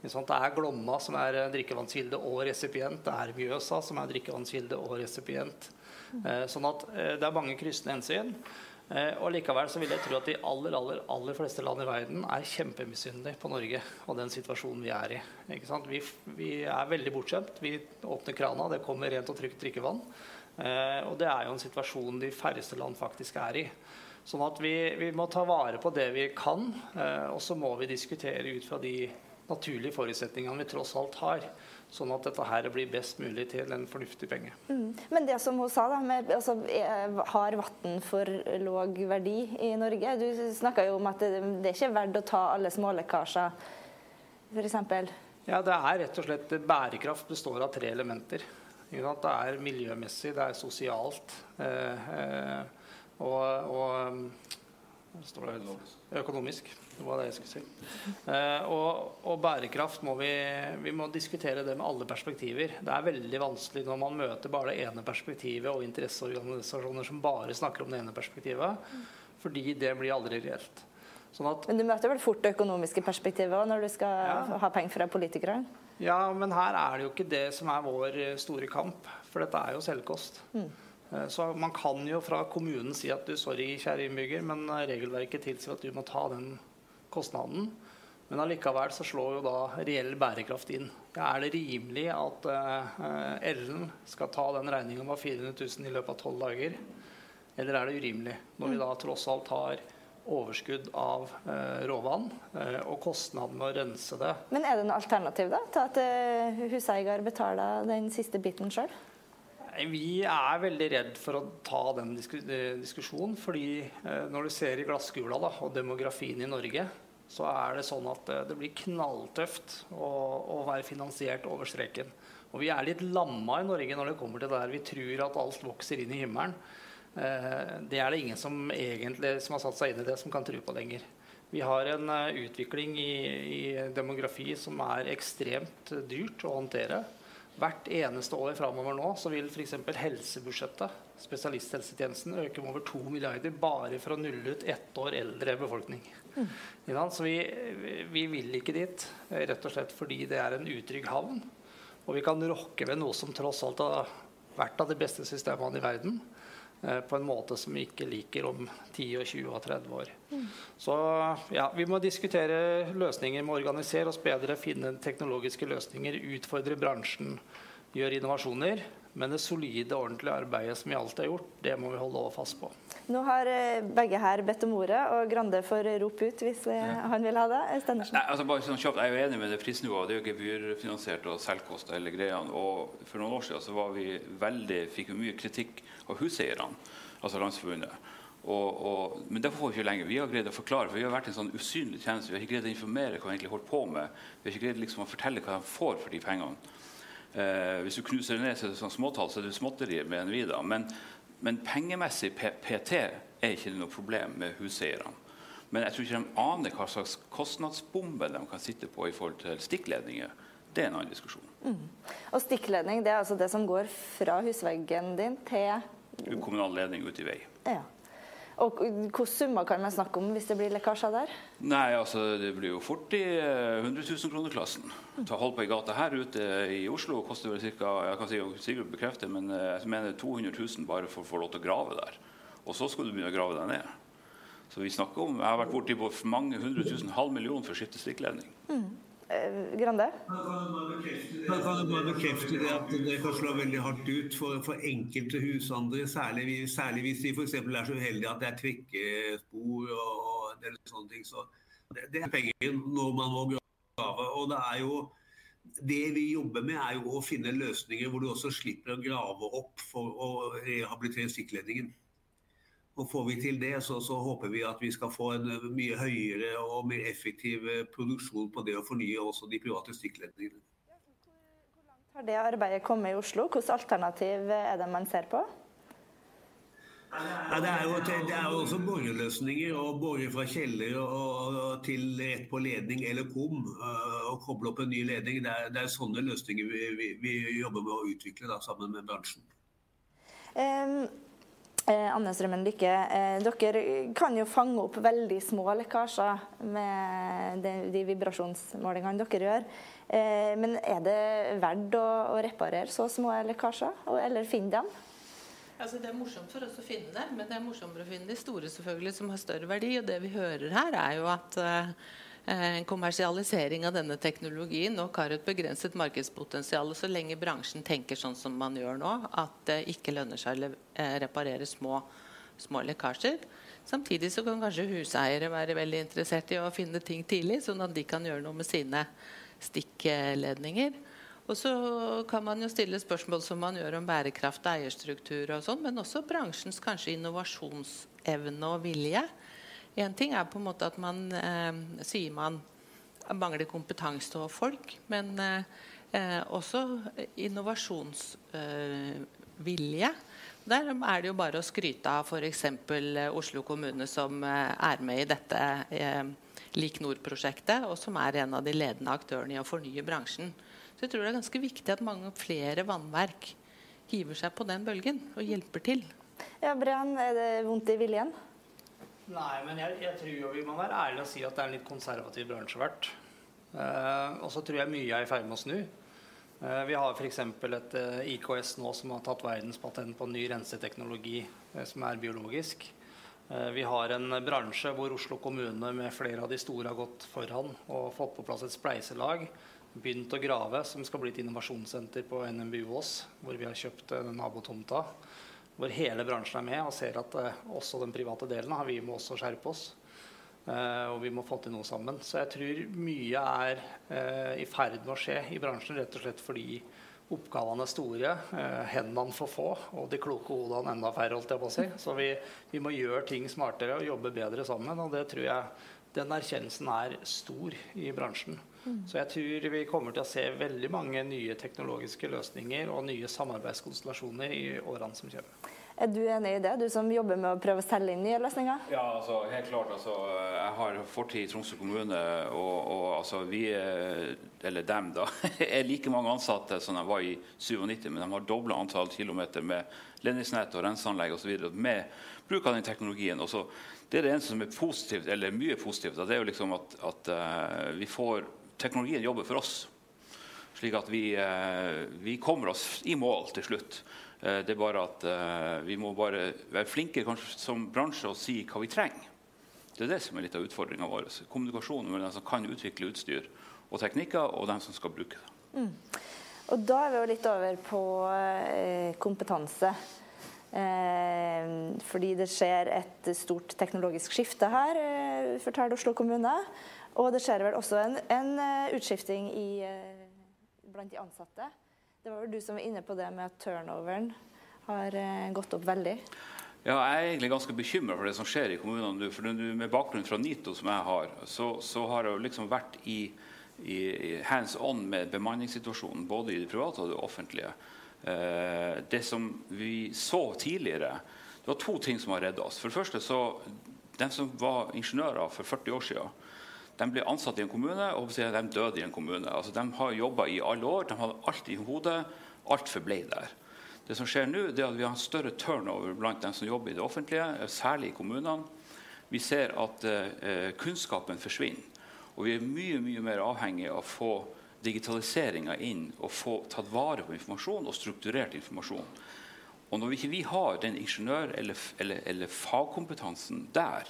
Det er Glomma som er eh, drikkevannskilde og resipient. Det er Mjøsa som er drikkevannskilde og resipient. Eh, sånn at det er mange kryssende hensyn. Og likevel så vil jeg tro at de aller, aller, aller fleste land i verden er kjempemisunnelige på Norge og den situasjonen vi er i. Vi, vi, er veldig bortskjemt. Vi åpner krana, det kommer rent og trygt drikkevann. Eh, og det er jo en situasjon de færreste land faktisk er i. Sånn at vi, vi må ta vare på det vi kan, eh, og så må vi diskutere ut fra de naturlige forutsetningene vi tross alt har. Sånn at dette her blir best mulig til en fornuftig penge. Mm. Men det som hun sa, da, med, altså, har vann for låg verdi i Norge? Du snakka jo om at det, det er ikke verdt å ta alle smålekkasjer, f.eks. Ja, det er rett og slett Bærekraft består av tre elementer. Det er miljømessig, det er sosialt eh, eh, og, og står det økonomisk. Det var det jeg skulle si. Eh, og, og, bærekraft må vi, vi må diskutere det med alle perspektiver. Det er veldig vanskelig når man møter bare det ene perspektivet og interesseorganisasjoner som bare snakker om det ene perspektivet, fordi det blir aldri reelt. Sånn men du møter vel fort det økonomiske perspektivet òg når du skal ja. ha penger fra politikerne? Ja, men her er det jo ikke det som er vår store kamp, for dette er jo selvkost. Mm. Eh, så man kan jo fra kommunen si at du, sorry, kjære innbygger, men eh, regelverket tilsier at du må ta den kostnaden. Men allikevel så slår jo da reell bærekraft inn. Ja, er det rimelig at uh, Ellen skal ta den regninga på 400 000 i løpet av tolv dager? Eller er det urimelig, når vi da tross alt har overskudd av uh, råvann uh, og kostnaden med å rense det? Men er det noe alternativ da, til at huseier betaler den siste biten sjøl? Vi er veldig redd for å ta den eh, diskusjonen. fordi eh, når du ser i glasskula da, og demografien i Norge, så er det sånn at eh, det blir knalltøft å, å, være finansiert over streken. Og vi er litt lamma i Norge når det kommer til det der vi tror at alt vokser inn i himmelen. Det er det ingen som egentlig som har satt seg inn i det, som kan tro på lenger. Vi har en utvikling i, i demografi som er ekstremt dyrt å håndtere. Hvert eneste år framover nå så vil f.eks. helsebudsjettet, spesialisthelsetjenesten, øke med over 2 milliarder bare for å nulle ut ett år eldre befolkning. Mm. Så vi, vi, vil ikke dit, rett og slett fordi det er en utrygg havn. Og vi kan rokke ved noe som tross alt har vært av de beste systemene i verden. Eh, på en måte som vi ikke liker om 10, og 20 og 30 år. Mm. Så ja, vi må diskutere løsninger, med å organisere oss bedre, finne teknologiske løsninger, utfordre bransjen, gjøre innovasjoner. Men det solide, ordentlige arbeidet som vi alltid har gjort, det må vi holde fast på. Nå har eh, begge her bedt om ordet, og Grande får rope ut hvis eh, ja. han vil ha det. Nei, altså bare sånn kjapt, Jeg er jo enig med det prisnivået. Det er jo gebyrfinansiert og selvkost hele greiene. Og for noen år siden så var vi veldig, fikk vi mye kritikk av huseierne, altså Landsforbundet. Og, og, men det får vi ikke lenger. Vi har greid å forklare, for vi har vært en sånn usynlig tjeneste. Vi har ikke greid å informere hva vi egentlig holder på med. Vi har ikke greid liksom å fortelle hva de får for de pengene. Eh, hvis du knuser det ned til sånn småtall, så er det småtteri, med en vida. Men, men pengemessig PT er ikke noe problem med huseierne. Men jeg tror ikke de aner hva slags kostnadsbombe de kan sitte på i forhold til stikkledninger. Det er en annen diskusjon. Mm. Og Stikkledning det er altså det som går fra husveggen din til Kommunal ledning ut i vei. Ja. Og Hvilke summer kan man snakke om hvis det blir lekkasjer der? Nei, altså Det blir jo fort i 100 000 kroner-klassen. Ta hold på ei gate her ute i Oslo koster vel ca. Jeg kan si Sigurd bekrefter, men eh, jeg mener 200 000 bare for å få lov til å grave der. Og så skal du begynne å grave deg ned. Så vi snakker om, Jeg har vært borti på mange hundre tusen, halv million for å skifte stikkledning. Mm. Eh, Grande? Jeg kan bare bekrefte det at det kan slå veldig hardt ut for, for enkelte husandre. Særlig, særlig hvis de f.eks. er så uheldige at det er trikkespor og, og sånne ting. Så det, det, er penger når man må grave. Og det er jo det vi jobber med, er jo å finne løsninger hvor du også slipper å grave opp for å rehabilitere stikkledningen. Og Får vi til det, så, så, håper vi at vi skal få en eh, mye høyere og mer effektiv eh, produksjon på det å fornye også de private stikkledningene. Hvor langt har det arbeidet kommet i Oslo? Hvilke alternativ er det man ser på? Ja, det, er jo, det er jo også boreløsninger. å bore fra kjeller og, og til rett på ledning eller kom. Eh, og koble opp en ny ledning. Det er, det er sånne løsninger vi, vi, vi, jobber med å utvikle da, sammen med bransjen. Um, Anne Strømmen Lykke, eh, dere kan jo fange opp veldig små lekkasjer med de, vibrasjonsmålingene dere gjør. Eh, men er det verdt å, reparere så små lekkasjer, eller finne dem? Altså, det er morsomt for oss å finne det, men det er morsommere å finne de store selvfølgelig som har større verdi. Og det vi hører her, er jo at Eh, en kommersialisering av denne teknologien nok har et begrenset markedspotensial så lenge bransjen tenker sånn som man gjør nå, at det ikke lønner seg å eh, reparere små, små lekkasjer. Samtidig så kan kanskje huseiere være veldig interessert i å finne ting tidlig, sånn at de kan gjøre noe med sine stikkledninger. Og så kan man jo stille spørsmål som man gjør om bærekraft og eierstruktur, og sånn, men også bransjens kanskje innovasjonsevne og vilje. Én ting er på en måte at man eh, sier man mangler kompetanse og folk, men eh, eh også innovasjonsvilje. Der er det jo bare å skryte av f.eks. Eh, Oslo kommune, som eh, er med i dette Lik Nord-prosjektet, og som er en av de ledende aktørene i å fornye bransjen. Så jeg tror det er ganske viktig at mange flere vannverk hiver seg på den bølgen og hjelper til. Ja, Brian, er det vondt i viljen? Nei, men jeg, jeg tror jo vi må være ærlige og si at det er en litt konservativ bransje hvert. Uh, og så tror jeg mye er i ferd med å snu. Uh, vi har f.eks. et uh, IKS nå som har tatt verdenspatent på ny renseteknologi som er biologisk. Vi har en bransje hvor Oslo kommune med flere av de store har gått foran og fått på plass et spleiselag. Begynt å grave, som skal bli et innovasjonssenter på NMBU Ås, hvor vi har kjøpt nabotomta. Hvor hele bransjen er med og ser at også den private delen har vi må også skjerpe oss. Uh, og vi må få til noe sammen. Så jeg tror mye er uh, i ferd med å skje i bransjen, rett og slett fordi oppgavene er store, hendene for få, og de kloke hodene enda færre. holdt jeg på å si. Så vi, vi, må gjøre ting smartere og jobbe bedre sammen. Og det tror jeg den erkjennelsen er stor i bransjen. Mm. Så jeg tror vi kommer til å se veldig mange nye teknologiske løsninger og nye samarbeidskonstellasjoner i årene som kommer. Er du enig i det, du som jobber med å prøve å selge inn nye løsninger? Ja, altså, helt klart. Altså, jeg har fortid i Tromsø kommune, og, og altså, vi er, eller dem, da, er like mange ansatte som de var i 97, men de har dobla antall kilometer med ledningsnett og renseanlegg osv. med bruk av den teknologien. Også, det er det eneste som er positivt, eller mye positivt. det er jo liksom at, at uh, vi får teknologien jobber for oss. Slik at vi, uh, vi kommer oss i mål til slutt. Eh, det er bare at uh, vi må bare være flinke kanskje som bransje og si hva vi trenger. Det er det som er litt av utfordringa vår. Kommunikasjon mellom dem som kan utvikle utstyr og teknikker, og dem som skal bruke det. Mm. Og Da er vi jo litt over på eh, kompetanse. Eh, fordi det skjer et stort teknologisk skifte her, eh, forteller Oslo kommune. Og det skjer vel også en, en utskifting i, blant de ansatte. Det var vel du som var inne på det med at turnoveren har eh, gått opp veldig? Ja, jeg er egentlig ganske bekymra for det som skjer i kommunene nå. For med bakgrunn fra NITO, som jeg har, så, så har jeg liksom vært i, i, hands on med bemanningssituasjonen, både i det private og det offentlige. Eh, det som vi så tidligere, det var to ting som har redda oss. For det første så De som var ingeniører for 40 år siden, de ble ansatt i en kommune, og de døde i en kommune. Altså, de har jobba i alle år, de hadde alt i hodet. Alt forble der. Det som skjer nå, er at vi har en større turnover blant dem som jobber i det offentlige, særlig i kommunene. Vi ser at eh, kunnskapen forsvinner. Og vi er mye mye mer avhengig av å få digitaliseringa inn og få tatt vare på informasjon og strukturert informasjon. Og når vi ikke har den ingeniør- eller, eller, eller fagkompetansen der,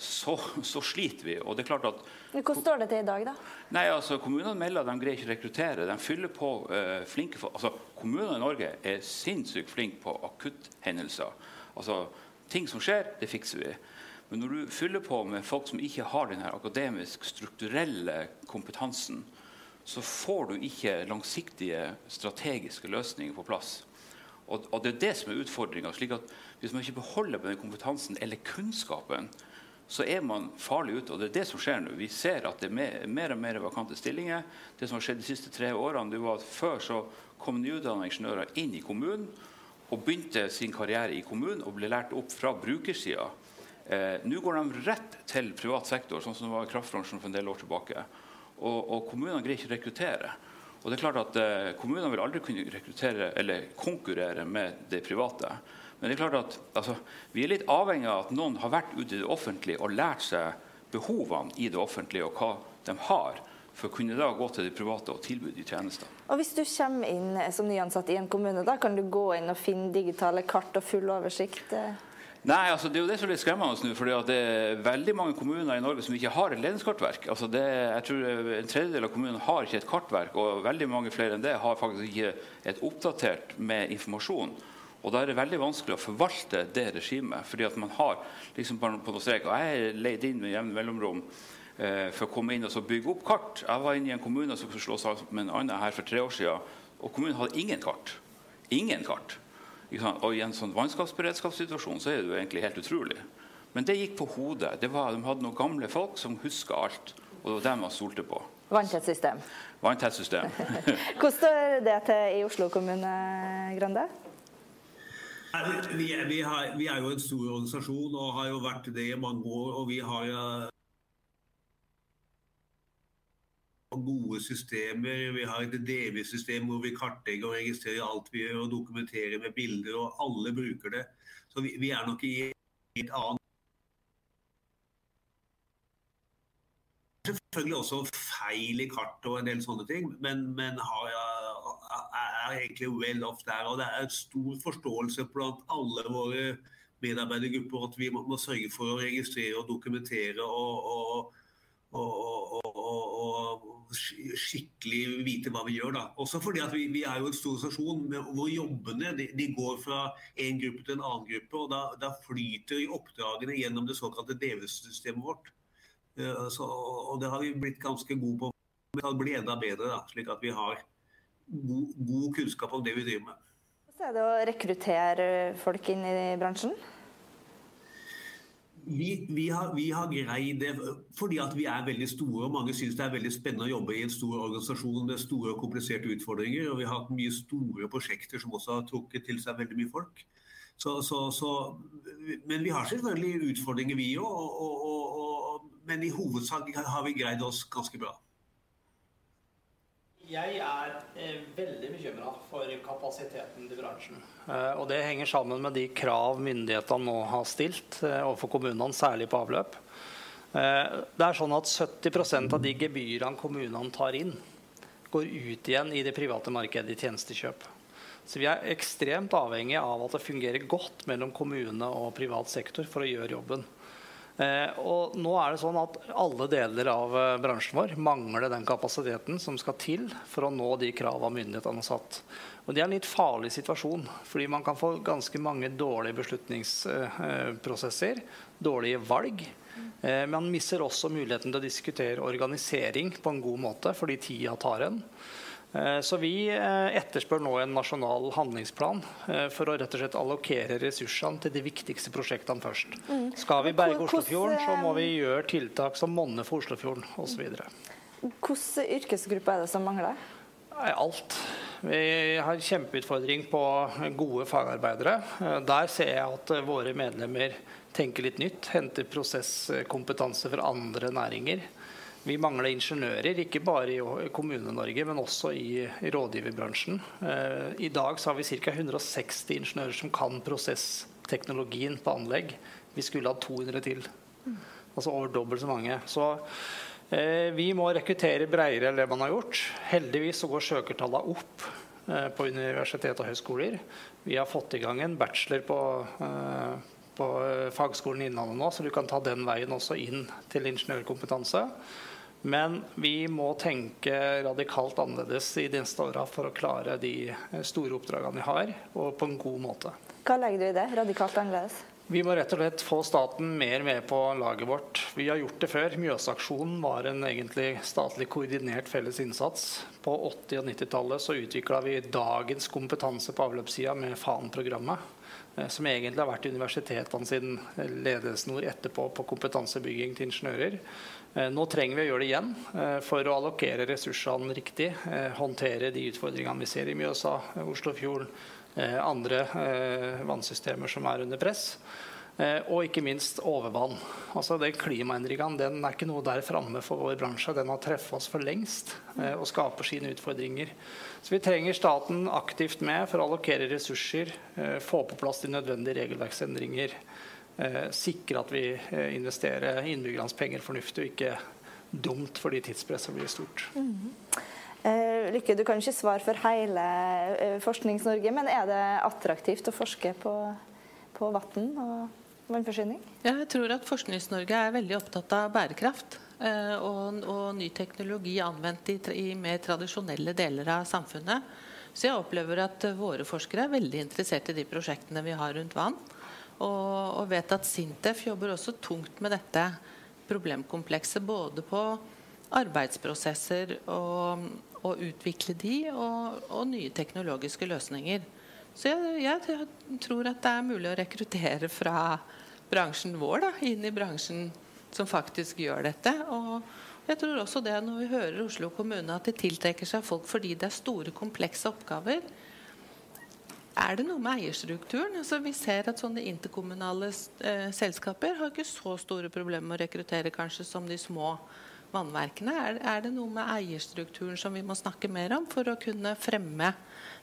så, så, sliter vi. Og det er klart at... Hvordan står det til i dag, da? Nei, altså Kommunene melder at de greier ikke å rekruttere. De fyller på uh, flinke folk. altså Kommunene i Norge er sinnssykt flinke på akutthendelser. Altså, ting som skjer, det fikser vi. Men når du fyller på med folk som ikke har den akademisk, strukturelle kompetansen, så får du ikke langsiktige, strategiske løsninger på plass. Og, og det er det som er utfordringa. Hvis man ikke beholder den kompetansen eller kunnskapen, så er man farlig ute. Og det er det som skjer nå. Vi ser at det er mer, og mer vakante stillinger. Det som har skjedd de siste tre årene, det var at Før så kom nyutdannede ingeniører inn i kommunen og begynte sin karriere i kommunen og ble lært opp fra brukersida. Eh, nå går de rett til privat sektor, sånn som det var i kraftbransjen for en del år tilbake. Og, og kommunene greier ikke å rekruttere. Og det er klart at eh, Kommunene vil aldri kunne rekruttere eller konkurrere med det private. Men det er klart at altså, vi er litt avhengig av at noen har vært ute i det offentlige og lært seg behovene i det offentlige og hva de har, for å kunne da gå til de private og tilby de tjenester. Og Hvis du kommer inn som nyansatt i en kommune, da kan du gå inn og finne digitale kart og full oversikt? Nei, altså Det er jo det som er litt skremmende nå. fordi det er veldig mange kommuner i Norge som ikke har et ledningskartverk. Altså det, jeg tror En tredjedel av kommunene har ikke et kartverk, og veldig mange flere enn det har faktisk ikke et oppdatert med informasjon. Og Da er det veldig vanskelig å forvalte det regimet. fordi at man har liksom på noen strek, og Jeg er leid inn med jevne mellomrom eh, for å komme inn og så bygge opp kart. Jeg var inne i en kommune som skulle slå sammen med en annen her for tre år siden, og kommunen hadde ingen kart. Ingen kart. Og I en sånn vannskapsberedskapssituasjon så er det jo egentlig helt utrolig. Men det gikk på hodet. Var, de hadde noen gamle folk som huska alt, og det var dem man stolte på. Vanntett system. Vanntett system. Hvordan står det til i Oslo kommune, Grande? Vi, vi, har, vi, er jo en stor organisasjon og har jo vært det i mange år. og vi har gode systemer. Vi har et DV-system hvor vi kartlegger og registrerer alt vi gjør og dokumenterer med bilder, og alle bruker det. Så vi, vi er nok i et annet Selvfølgelig også feil i kartet og en del sånne ting, men, men har, er egentlig well off der. Og det er stor forståelse blant alle våre medarbeidergrupper at vi må, sørge for å registrere og dokumentere og, og og, og, skikkelig vite hva vi gjør. da. Også fordi vi, vi er jo en stor organisasjon hvor jobbene de, de, går fra en gruppe til en annen gruppe. og Da, da flyter oppdragene gjennom det såkalte DV-systemet vårt. Uh, så, og Det har vi blitt ganske gode på. Men det kan bli enda bedre, da, slik at vi har god, god kunnskap om det vi driver med. Hvordan er det å rekruttere folk inn i bransjen? Vi, vi, har, vi, har, greid det fordi at vi er veldig store. og Mange syns det er veldig spennende å jobbe i en stor organisasjon med store og kompliserte utfordringer. og Vi har hatt mye store prosjekter som også har trukket til seg veldig mye folk. Så, så, så, men vi har selvfølgelig utfordringer, vi òg. Men i hovedsak har vi greid oss ganske bra. Jeg er eh, veldig bekymra for kapasiteten til bransjen. Eh, og det henger sammen med de krav myndighetene nå har stilt eh, overfor kommunene, særlig på avløp. Eh, det er sånn at 70% av de gebyrene kommunene tar inn, går ut igjen i det private markedet i tjenestekjøp. Så vi er ekstremt avhengig av at det fungerer godt mellom kommune og privat sektor for å gjøre jobben. Eh, og nå er det sånn at Alle deler av eh, bransjen vår mangler den kapasiteten som skal til for å nå de kravene myndighetene har satt. Og Det er en litt farlig situasjon, fordi man kan få ganske mange dårlige beslutningsprosesser, dårlige valg. Men man mister også muligheten til å diskutere organisering på en god måte, fordi tida tar en. Eh, så vi eh, etterspør nå en nasjonal handlingsplan eh, for å rett og slett allokere ressursene til de viktigste prosjektene først. Mm. Skal vi berge Oslofjorden, så må vi gjøre tiltak som monner for Oslofjorden osv. Hvilke yrkesgrupper er det som mangler? Alt. Vi har kjempeutfordring på gode fagarbeidere. Der ser jeg at våre medlemmer tenker litt nytt, henter prosesskompetanse fra andre næringer. Vi mangler ingeniører, ikke bare i Kommune-Norge, men også i, rådgiverbransjen. Eh, I dag har vi ca. 160 ingeniører som kan prosessteknologien på anlegg. Vi skulle hatt 200 til. Altså over dobbelt så mange. Så eh, vi må rekruttere bredere enn det man har gjort. Heldigvis så går søkertallene opp eh, på universitet og høyskoler. Vi har fått i gang en bachelor på eh, på Fagskolen Innlandet nå, så du kan ta den veien også inn til ingeniørkompetanse. Men vi må tenke radikalt annerledes i de neste åra for å klare de store oppdragene vi har, og på en god måte. Hva legger du i det? Radikalt annerledes? Vi må rett og slett få staten mer med på laget vårt. Vi har gjort det før. Mjøsaksjonen var en egentlig statlig koordinert felles innsats. På 80- og 90-tallet så utvikla vi dagens kompetanse på avløpssida med FAN-programmet. Eh, som egentlig har vært universitetene sin ledesnor etterpå på kompetansebygging til ingeniører. Eh, nå trenger vi å gjøre det igjen eh, for å allokere ressursene riktig. Håndtere de utfordringene vi ser i Mjøsa, Oslofjorden, andre vannsystemer som er under press. Og ikke minst overvann. Altså den Klimaendringene den er ikke noe der framme for vår bransje. Den har truffet oss for lengst og skaper sine utfordringer. Så vi trenger staten aktivt med for å allokere ressurser, få på plass de nødvendige regelverksendringer eh, sikre at vi eh, investerer innbyggernes penger fornuftig, og ikke dumt fordi tidspresset blir stort. Mm. Eh, Lykke, du kan ikke svare for hele eh, Forsknings-Norge, men er det attraktivt å forske på, på vann og vannforsyning? Jeg tror at Forsknings-Norge er veldig opptatt av bærekraft. Eh, og, og, ny teknologi anvendt i, i, mer tradisjonelle deler av samfunnet. Så jeg opplever at våre forskere er veldig interessert i de prosjektene vi har rundt vann. Og, og, vet at Sintef jobber også tungt med dette problemkomplekset. Både på arbeidsprosesser og, og utvikle de, og, og, nye teknologiske løsninger. Så jeg, jeg, tror at det er mulig å rekruttere fra bransjen vår da, inn i bransjen som faktisk gjør dette. Og jeg tror også det når vi hører Oslo kommune at de tiltrekker seg folk fordi det er store, komplekse oppgaver er det noe med eierstrukturen? Altså, vi ser at sånne interkommunale eh, selskaper har ikke så store problemer med å rekruttere kanskje som de små vannverkene? Er, er, det noe med eierstrukturen som vi må snakke mer om for å kunne fremme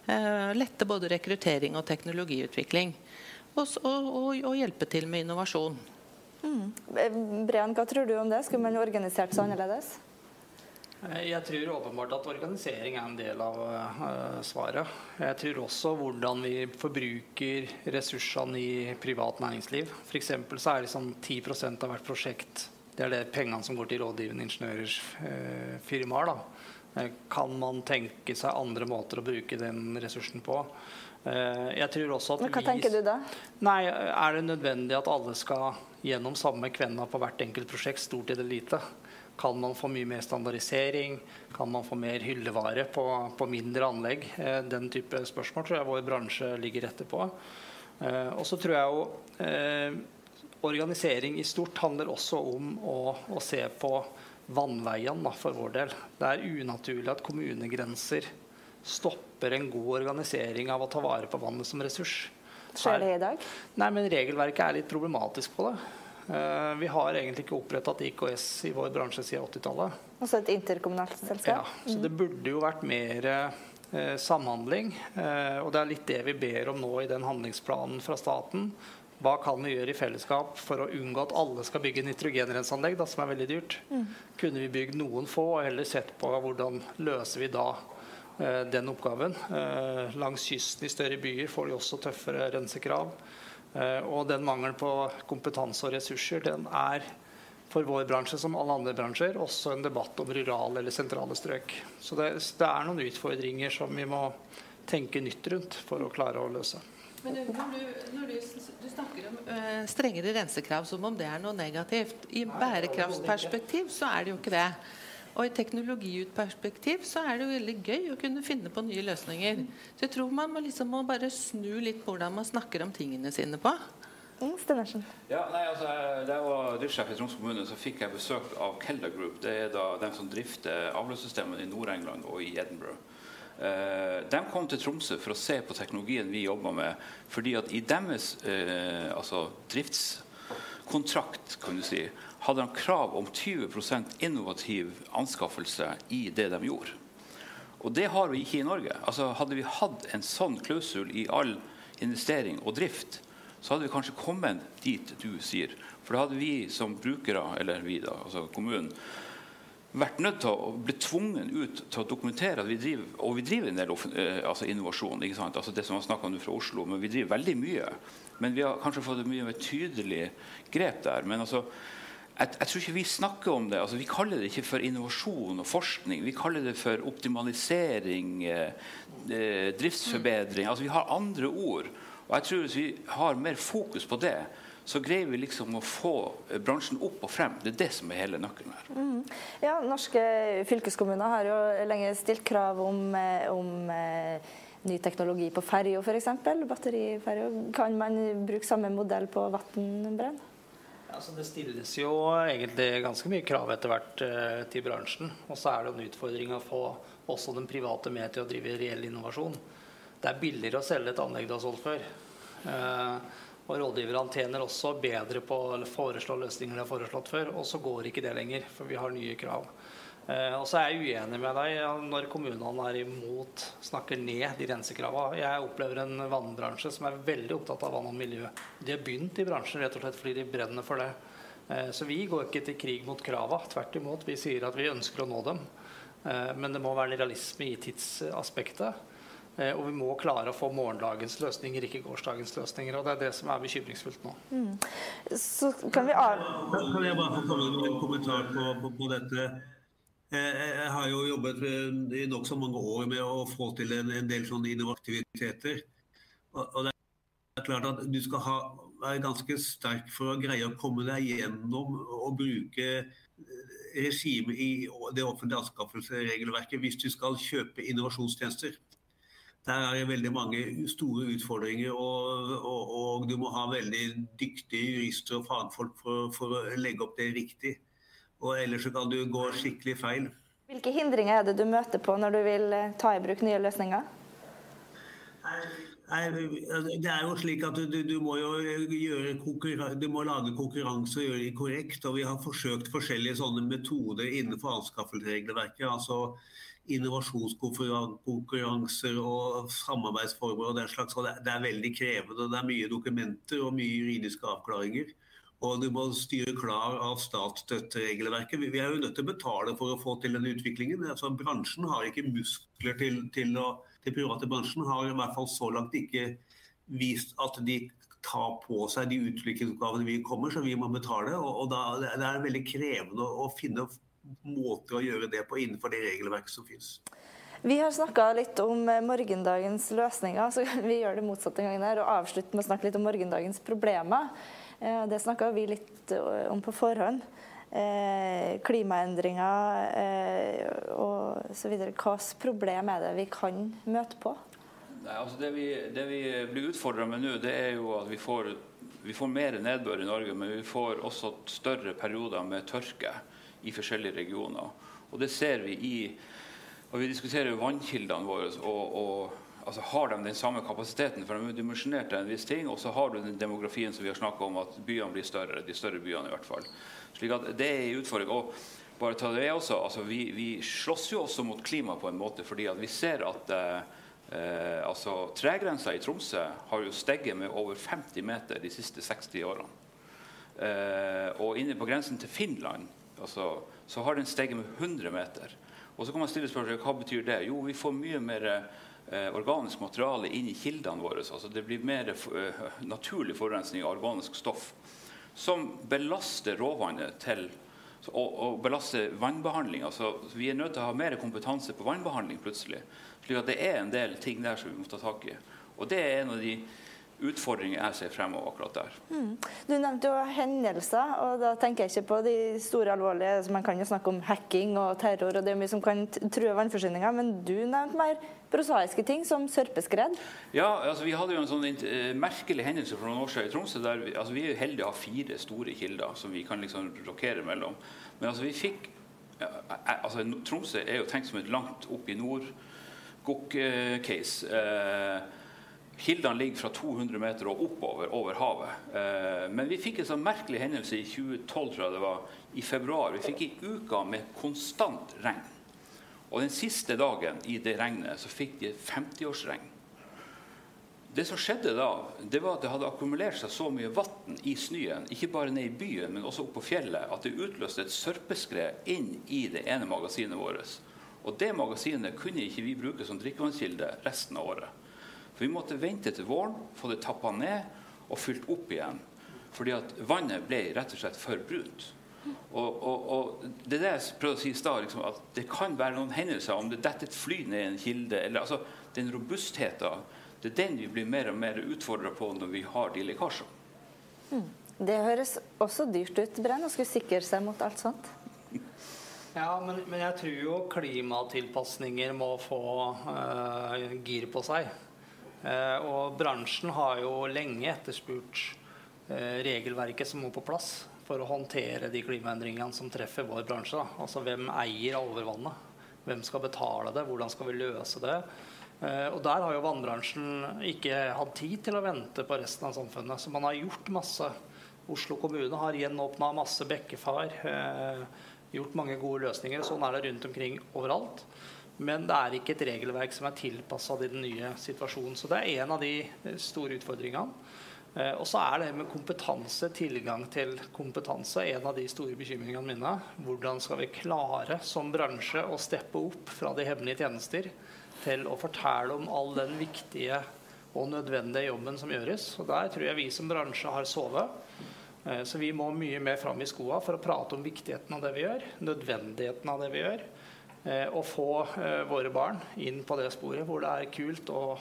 eh, lette både rekruttering og teknologiutvikling? Og, og, og, og hjelpe til med innovasjon. Mm. Brian, hva tror du om det? Skulle man organisert seg annerledes? Jeg tror åpenbart at organisering er en del av uh, svaret. Jeg tror også hvordan vi forbruker ressursene i privat næringsliv. F.eks. så er liksom 10% av hvert prosjekt det er det pengene som går til rådgivende ingeniørers eh, firmaer. Da. kan man tenke seg andre måter å bruke den ressursen på? jeg tror også at Men Hva vi, tenker du da? Nei, Er det nødvendig at alle skal gjennom samme kvenna på hvert enkelt prosjekt, stort eller lite? Kan man få mye mer standardisering? Kan man få mer hyllevare på, på mindre anlegg? Eh, den type spørsmål tror jeg vår bransje ligger etterpå. på. Eh, og så tror jeg jo eh, organisering i stort handler også om å, å se på vannveiene for vår del. Det er unaturlig at kommunegrenser stopper en god organisering av å ta vare på vannet som ressurs. Skjer det i dag? Nei, men Regelverket er litt problematisk på det. Eh, vi har egentlig ikke opprettet IKS i vår bransje siden 80-tallet. Altså et interkommunalt selskap? Ja, så det burde jo vært mer eh, samhandling. Eh, og det er litt det vi ber om nå i den handlingsplanen fra staten. Hva kan vi gjøre i fellesskap for å unngå at alle skal bygge nitrogenrenseanlegg, som er veldig dyrt? Mm. Kunne vi bygd noen få, og heller sett på hvordan løser vi da eh, den oppgaven? Eh, langs kysten i større byer får de også tøffere rensekrav. Eh, og den mangelen på kompetanse og ressurser den er for vår bransje som alle andre bransjer også en debatt om rurale eller sentrale strøk. Så det, det er noen utfordringer som vi må tenke nytt rundt for å klare å løse. Men når du, når du, du snakker om uh, strengere rensekrav som om det er noe negativt. I bærekraftsperspektiv så er det jo ikke det. Og i teknologiutperspektiv så er det jo veldig gøy å kunne finne på nye løsninger. Så jeg tror man må, liksom må bare snu litt på hvordan man snakker om tingene sine på. Mm, ja, nei, altså, Da jeg var driftssjef i Troms kommune, så fikk jeg besøk av Kelda Group. Det er da dem som drifter avløpssystemet i Nord-England og i Edinburgh. Uh, de kom til Tromsø for å se på teknologien vi jobber med. fordi at i deres uh, altså driftskontrakt kan du si, hadde de krav om 20% innovativ anskaffelse i det de gjorde. Og det har vi ikke i Norge. Altså, hadde vi hatt en sånn klausul i all investering og drift, så hadde vi kanskje kommet dit du sier. For da hadde vi som brukere, eller vi da, altså kommunen, vært nødt til å bli tvungen ut til å dokumentere at vi driver og vi driver en del eh, altså innovasjon. ikke sant? Altså Det som var snakka om fra Oslo, men vi driver veldig mye. Men vi har kanskje fått et mye mer tydelig grep der. Men altså jeg, jeg, tror ikke vi snakker om det. Altså, vi kaller det ikke for innovasjon og forskning. Vi kaller det for optimalisering, eh, eh, driftsforbedring. Altså, vi har andre ord. Og jeg tror Hvis vi har mer fokus på det, så greier vi liksom å få eh, bransjen opp og frem. Det er det som er hele nøkkelen her. Mm. Ja, Norske fylkeskommuner har jo lenge stilt krav om, eh, om eh, ny teknologi på ferja f.eks. Batteriferja. Kan man bruke samme modell på vannbrenn? Altså det stilles jo egentlig ganske mye krav etter hvert eh, til bransjen. Og så er det en utfordring å få også den private med til å drive reell innovasjon. Det er billigere å selge et anlegg du har solgt før. Eh, og rådgiverne tjener også bedre på å foreslå løsninger de har foreslått før. Og så går ikke det lenger, for vi har nye krav. Eh, og så er jeg uenig med deg når kommunene er imot, snakker ned de rensekravene. Jeg opplever en vannbransje som er veldig opptatt av vann og miljø. De har begynt i bransjen rett og slett fordi de brenner for det. Eh, så vi går ikke til krig mot kravene. Tvert imot. Vi sier at vi ønsker å nå dem. Eh, men det må være en realisme i tidsaspektet. Og vi må klare å få morgendagens løsninger, ikke gårsdagens løsninger. Og det er det som er bekymringsfullt nå. Mm. Så kan vi av... Kan jeg bare få komme med en kommentar på, på, på dette? Jeg har jo jobbet i nokså mange år med å få til en, en del sånne innovativiteter. Og, og, det er klart at du skal ha, være ganske sterk for å greie å komme deg gjennom og bruke regimet i det offentlige anskaffelsesregelverket hvis du skal kjøpe innovasjonstjenester. Der er det veldig mange store utfordringer, og, og, og du må ha veldig dyktige jurister og fagfolk for, for å legge opp det riktig. Og ellers så kan du gå skikkelig feil. Hvilke hindringer er det du møter på når du vil eh, ta i bruk nye løsninger? Det er jo slik at du, du må jo du må lage konkurranse og gjøre det korrekt. og Vi har forsøkt forskjellige sånne metoder innenfor anskaffelsesregelverket. altså Innovasjonskonkurranser og samarbeidsformer og den slags. og Det er veldig krevende. Det er mye dokumenter og mye juridiske avklaringer. Og du må styre klar av statsstøtteregelverket. Vi er jo nødt til å betale for å få til den utviklingen. Altså, bransjen har ikke muskler til, til å den private bransjen har i hvert fall så langt ikke vist at de tar på seg de utviklingsoppgavene vi kommer, så vi må betale. Og, og da, det er veldig krevende å finne måter å gjøre det på innenfor det regelverket som finnes. Vi har snakka litt om morgendagens løsninger, så vi gjør det motsatte en gang der, og avslutter med å snakke litt om morgendagens problemer. Eh, det snakka vi litt om på forhånd. Eh, klimaendringer eh, og så videre. Hvilket problem er det vi kan møte på? Nei, altså det, vi, det vi blir utfordra med nå, det er jo at vi får, vi får mer nedbør i Norge, men vi får også større perioder med tørke i forskjellige regioner. Og det ser vi i og Vi diskuterer vannkildene våre. og, og altså Har de den samme kapasiteten? For de er dimensjonert til en viss ting. Og så har du den demografien som vi har snakka om, at byene blir større. De større byene i hvert fall. Slik at det er en utfordring. Og bare ta det også, altså vi, vi slåss jo også mot klima på en måte, fordi at vi ser at eh, eh altså Tregrensa i Tromsø har jo steget med over 50 meter de siste 60 årene. Eh, og inne på grensen til Finland altså, så har den steget med 100 meter. Og så kan man stille spørsmål hva betyr det? Jo, vi får mye mer eh, organisk materiale inn i kildene våre. altså Det blir mer eh, naturlig forurensning av organisk stoff som belaster råvannet til og, og belaster vannbehandling. Altså, vi er nødt til å ha mer kompetanse på vannbehandling plutselig. slik at det er en del ting der som vi må ta tak i. Og det er en av de utfordringer jeg ser fremover akkurat der. Mm. Du nevnte jo hendelser, og da tenker jeg ikke på de store alvorlige så Man kan jo snakke om hacking og terror, og det er mye som kan true vannforsyninga, men du nevnte mer prosaiske ting, som sørpeskred? Ja, altså vi hadde jo en sånn uh, merkelig hendelse for noen år siden i Tromsø. der Vi, altså, vi er heldige å ha fire store kilder som vi kan liksom rokere mellom. Men altså vi fikk ja, altså Tromsø er jo tenkt som et langt opp i nord-gokk-case. Uh, Kildene ligger fra 200 meter og oppover over havet. Eh, men vi fikk en sånn merkelig hendelse i 2012, tror jeg det var, i februar. Vi fikk en uke med konstant regn. Og den siste dagen i det regnet så fikk de 50-årsregn. Det som skjedde da, det var at det hadde akkumulert seg så mye vann i snøen, ikke bare ned i byen, men også opp på fjellet, at det utløste et sørpeskred inn i det ene magasinet vårt. Og det magasinet kunne ikke vi bruke som drikkevannskilde resten av året. For vi måtte vente til våren, få det tappa ned og fylt opp igjen. Fordi at vannet ble rett og slett for brunt. Og, og, og, det er det jeg prøvde å si i stad, liksom, at det kan være noen hendelser om det detter et fly ned i en kilde. eller altså, Den robustheten det er den vi blir mer og mer utfordra på når vi har de lekkasjene. Mm. Det høres også dyrt ut, Brenn, å skulle sikre seg mot alt sånt. Ja, men, men jeg tror jo klimatilpasninger må få uh, gir på seg. Eh, og bransjen har jo lenge etterspurt eh, regelverket som må på plass for å håndtere de klimaendringene som treffer vår bransje. Altså hvem eier overvannet? Hvem skal betale det? Hvordan skal vi løse det? Eh, og der har jo vannbransjen ikke hatt tid til å vente på resten av samfunnet. Så man har gjort masse. Oslo kommune har gjenåpna masse bekkefar. Gjort mange gode løsninger. Sånn er det rundt omkring overalt. Men det er ikke et regelverk som er tilpassa den nye situasjonen. Så det er en av de eh, store utfordringene. Eh, og så er det med kompetanse, tilgang til kompetanse, en av de store bekymringene mine. Hvordan skal vi klare som bransje å steppe opp fra de hemmelige tjenester til å fortelle om all den viktige og nødvendige jobben som gjøres. Og der tror jeg vi som bransje har sovet. Eh, så vi må mye mer fram i skoa for å prate om viktigheten av det vi gjør, nødvendigheten av det vi gjør. Eh, å få eh, våre barn inn på det sporet hvor det er kult å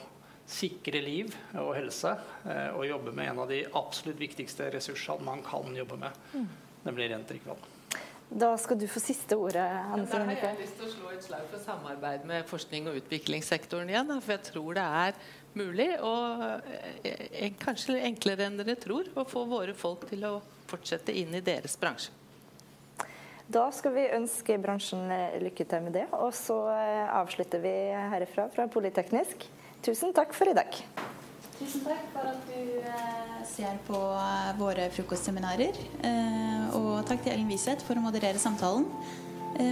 sikre liv og helse eh, og jobbe med en av de absolutt viktigste ressursene man kan jobbe med, mm. nemlig rent drikkevann. Da skal du få siste ordet. Anne ja, da har jeg lyst til å slå et slag for samarbeid med forskning- og utviklingssektoren igjen. For jeg tror det er mulig, og kanskje enklere enn dere tror, å få våre folk til å fortsette inn i deres bransje. Da skal vi ønske bransjen eh, lykke til med det. Og så eh, avslutter vi herifra fra Politeknisk. Tusen takk for i dag. Tusen takk for at du eh, ser på våre frokostseminarer. Og takk til Ellen Wiseth for å moderere samtalen.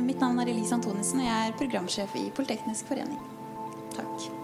Mitt navn er Elise Antonissen, og jeg er programsjef i Politeknisk forening. Takk.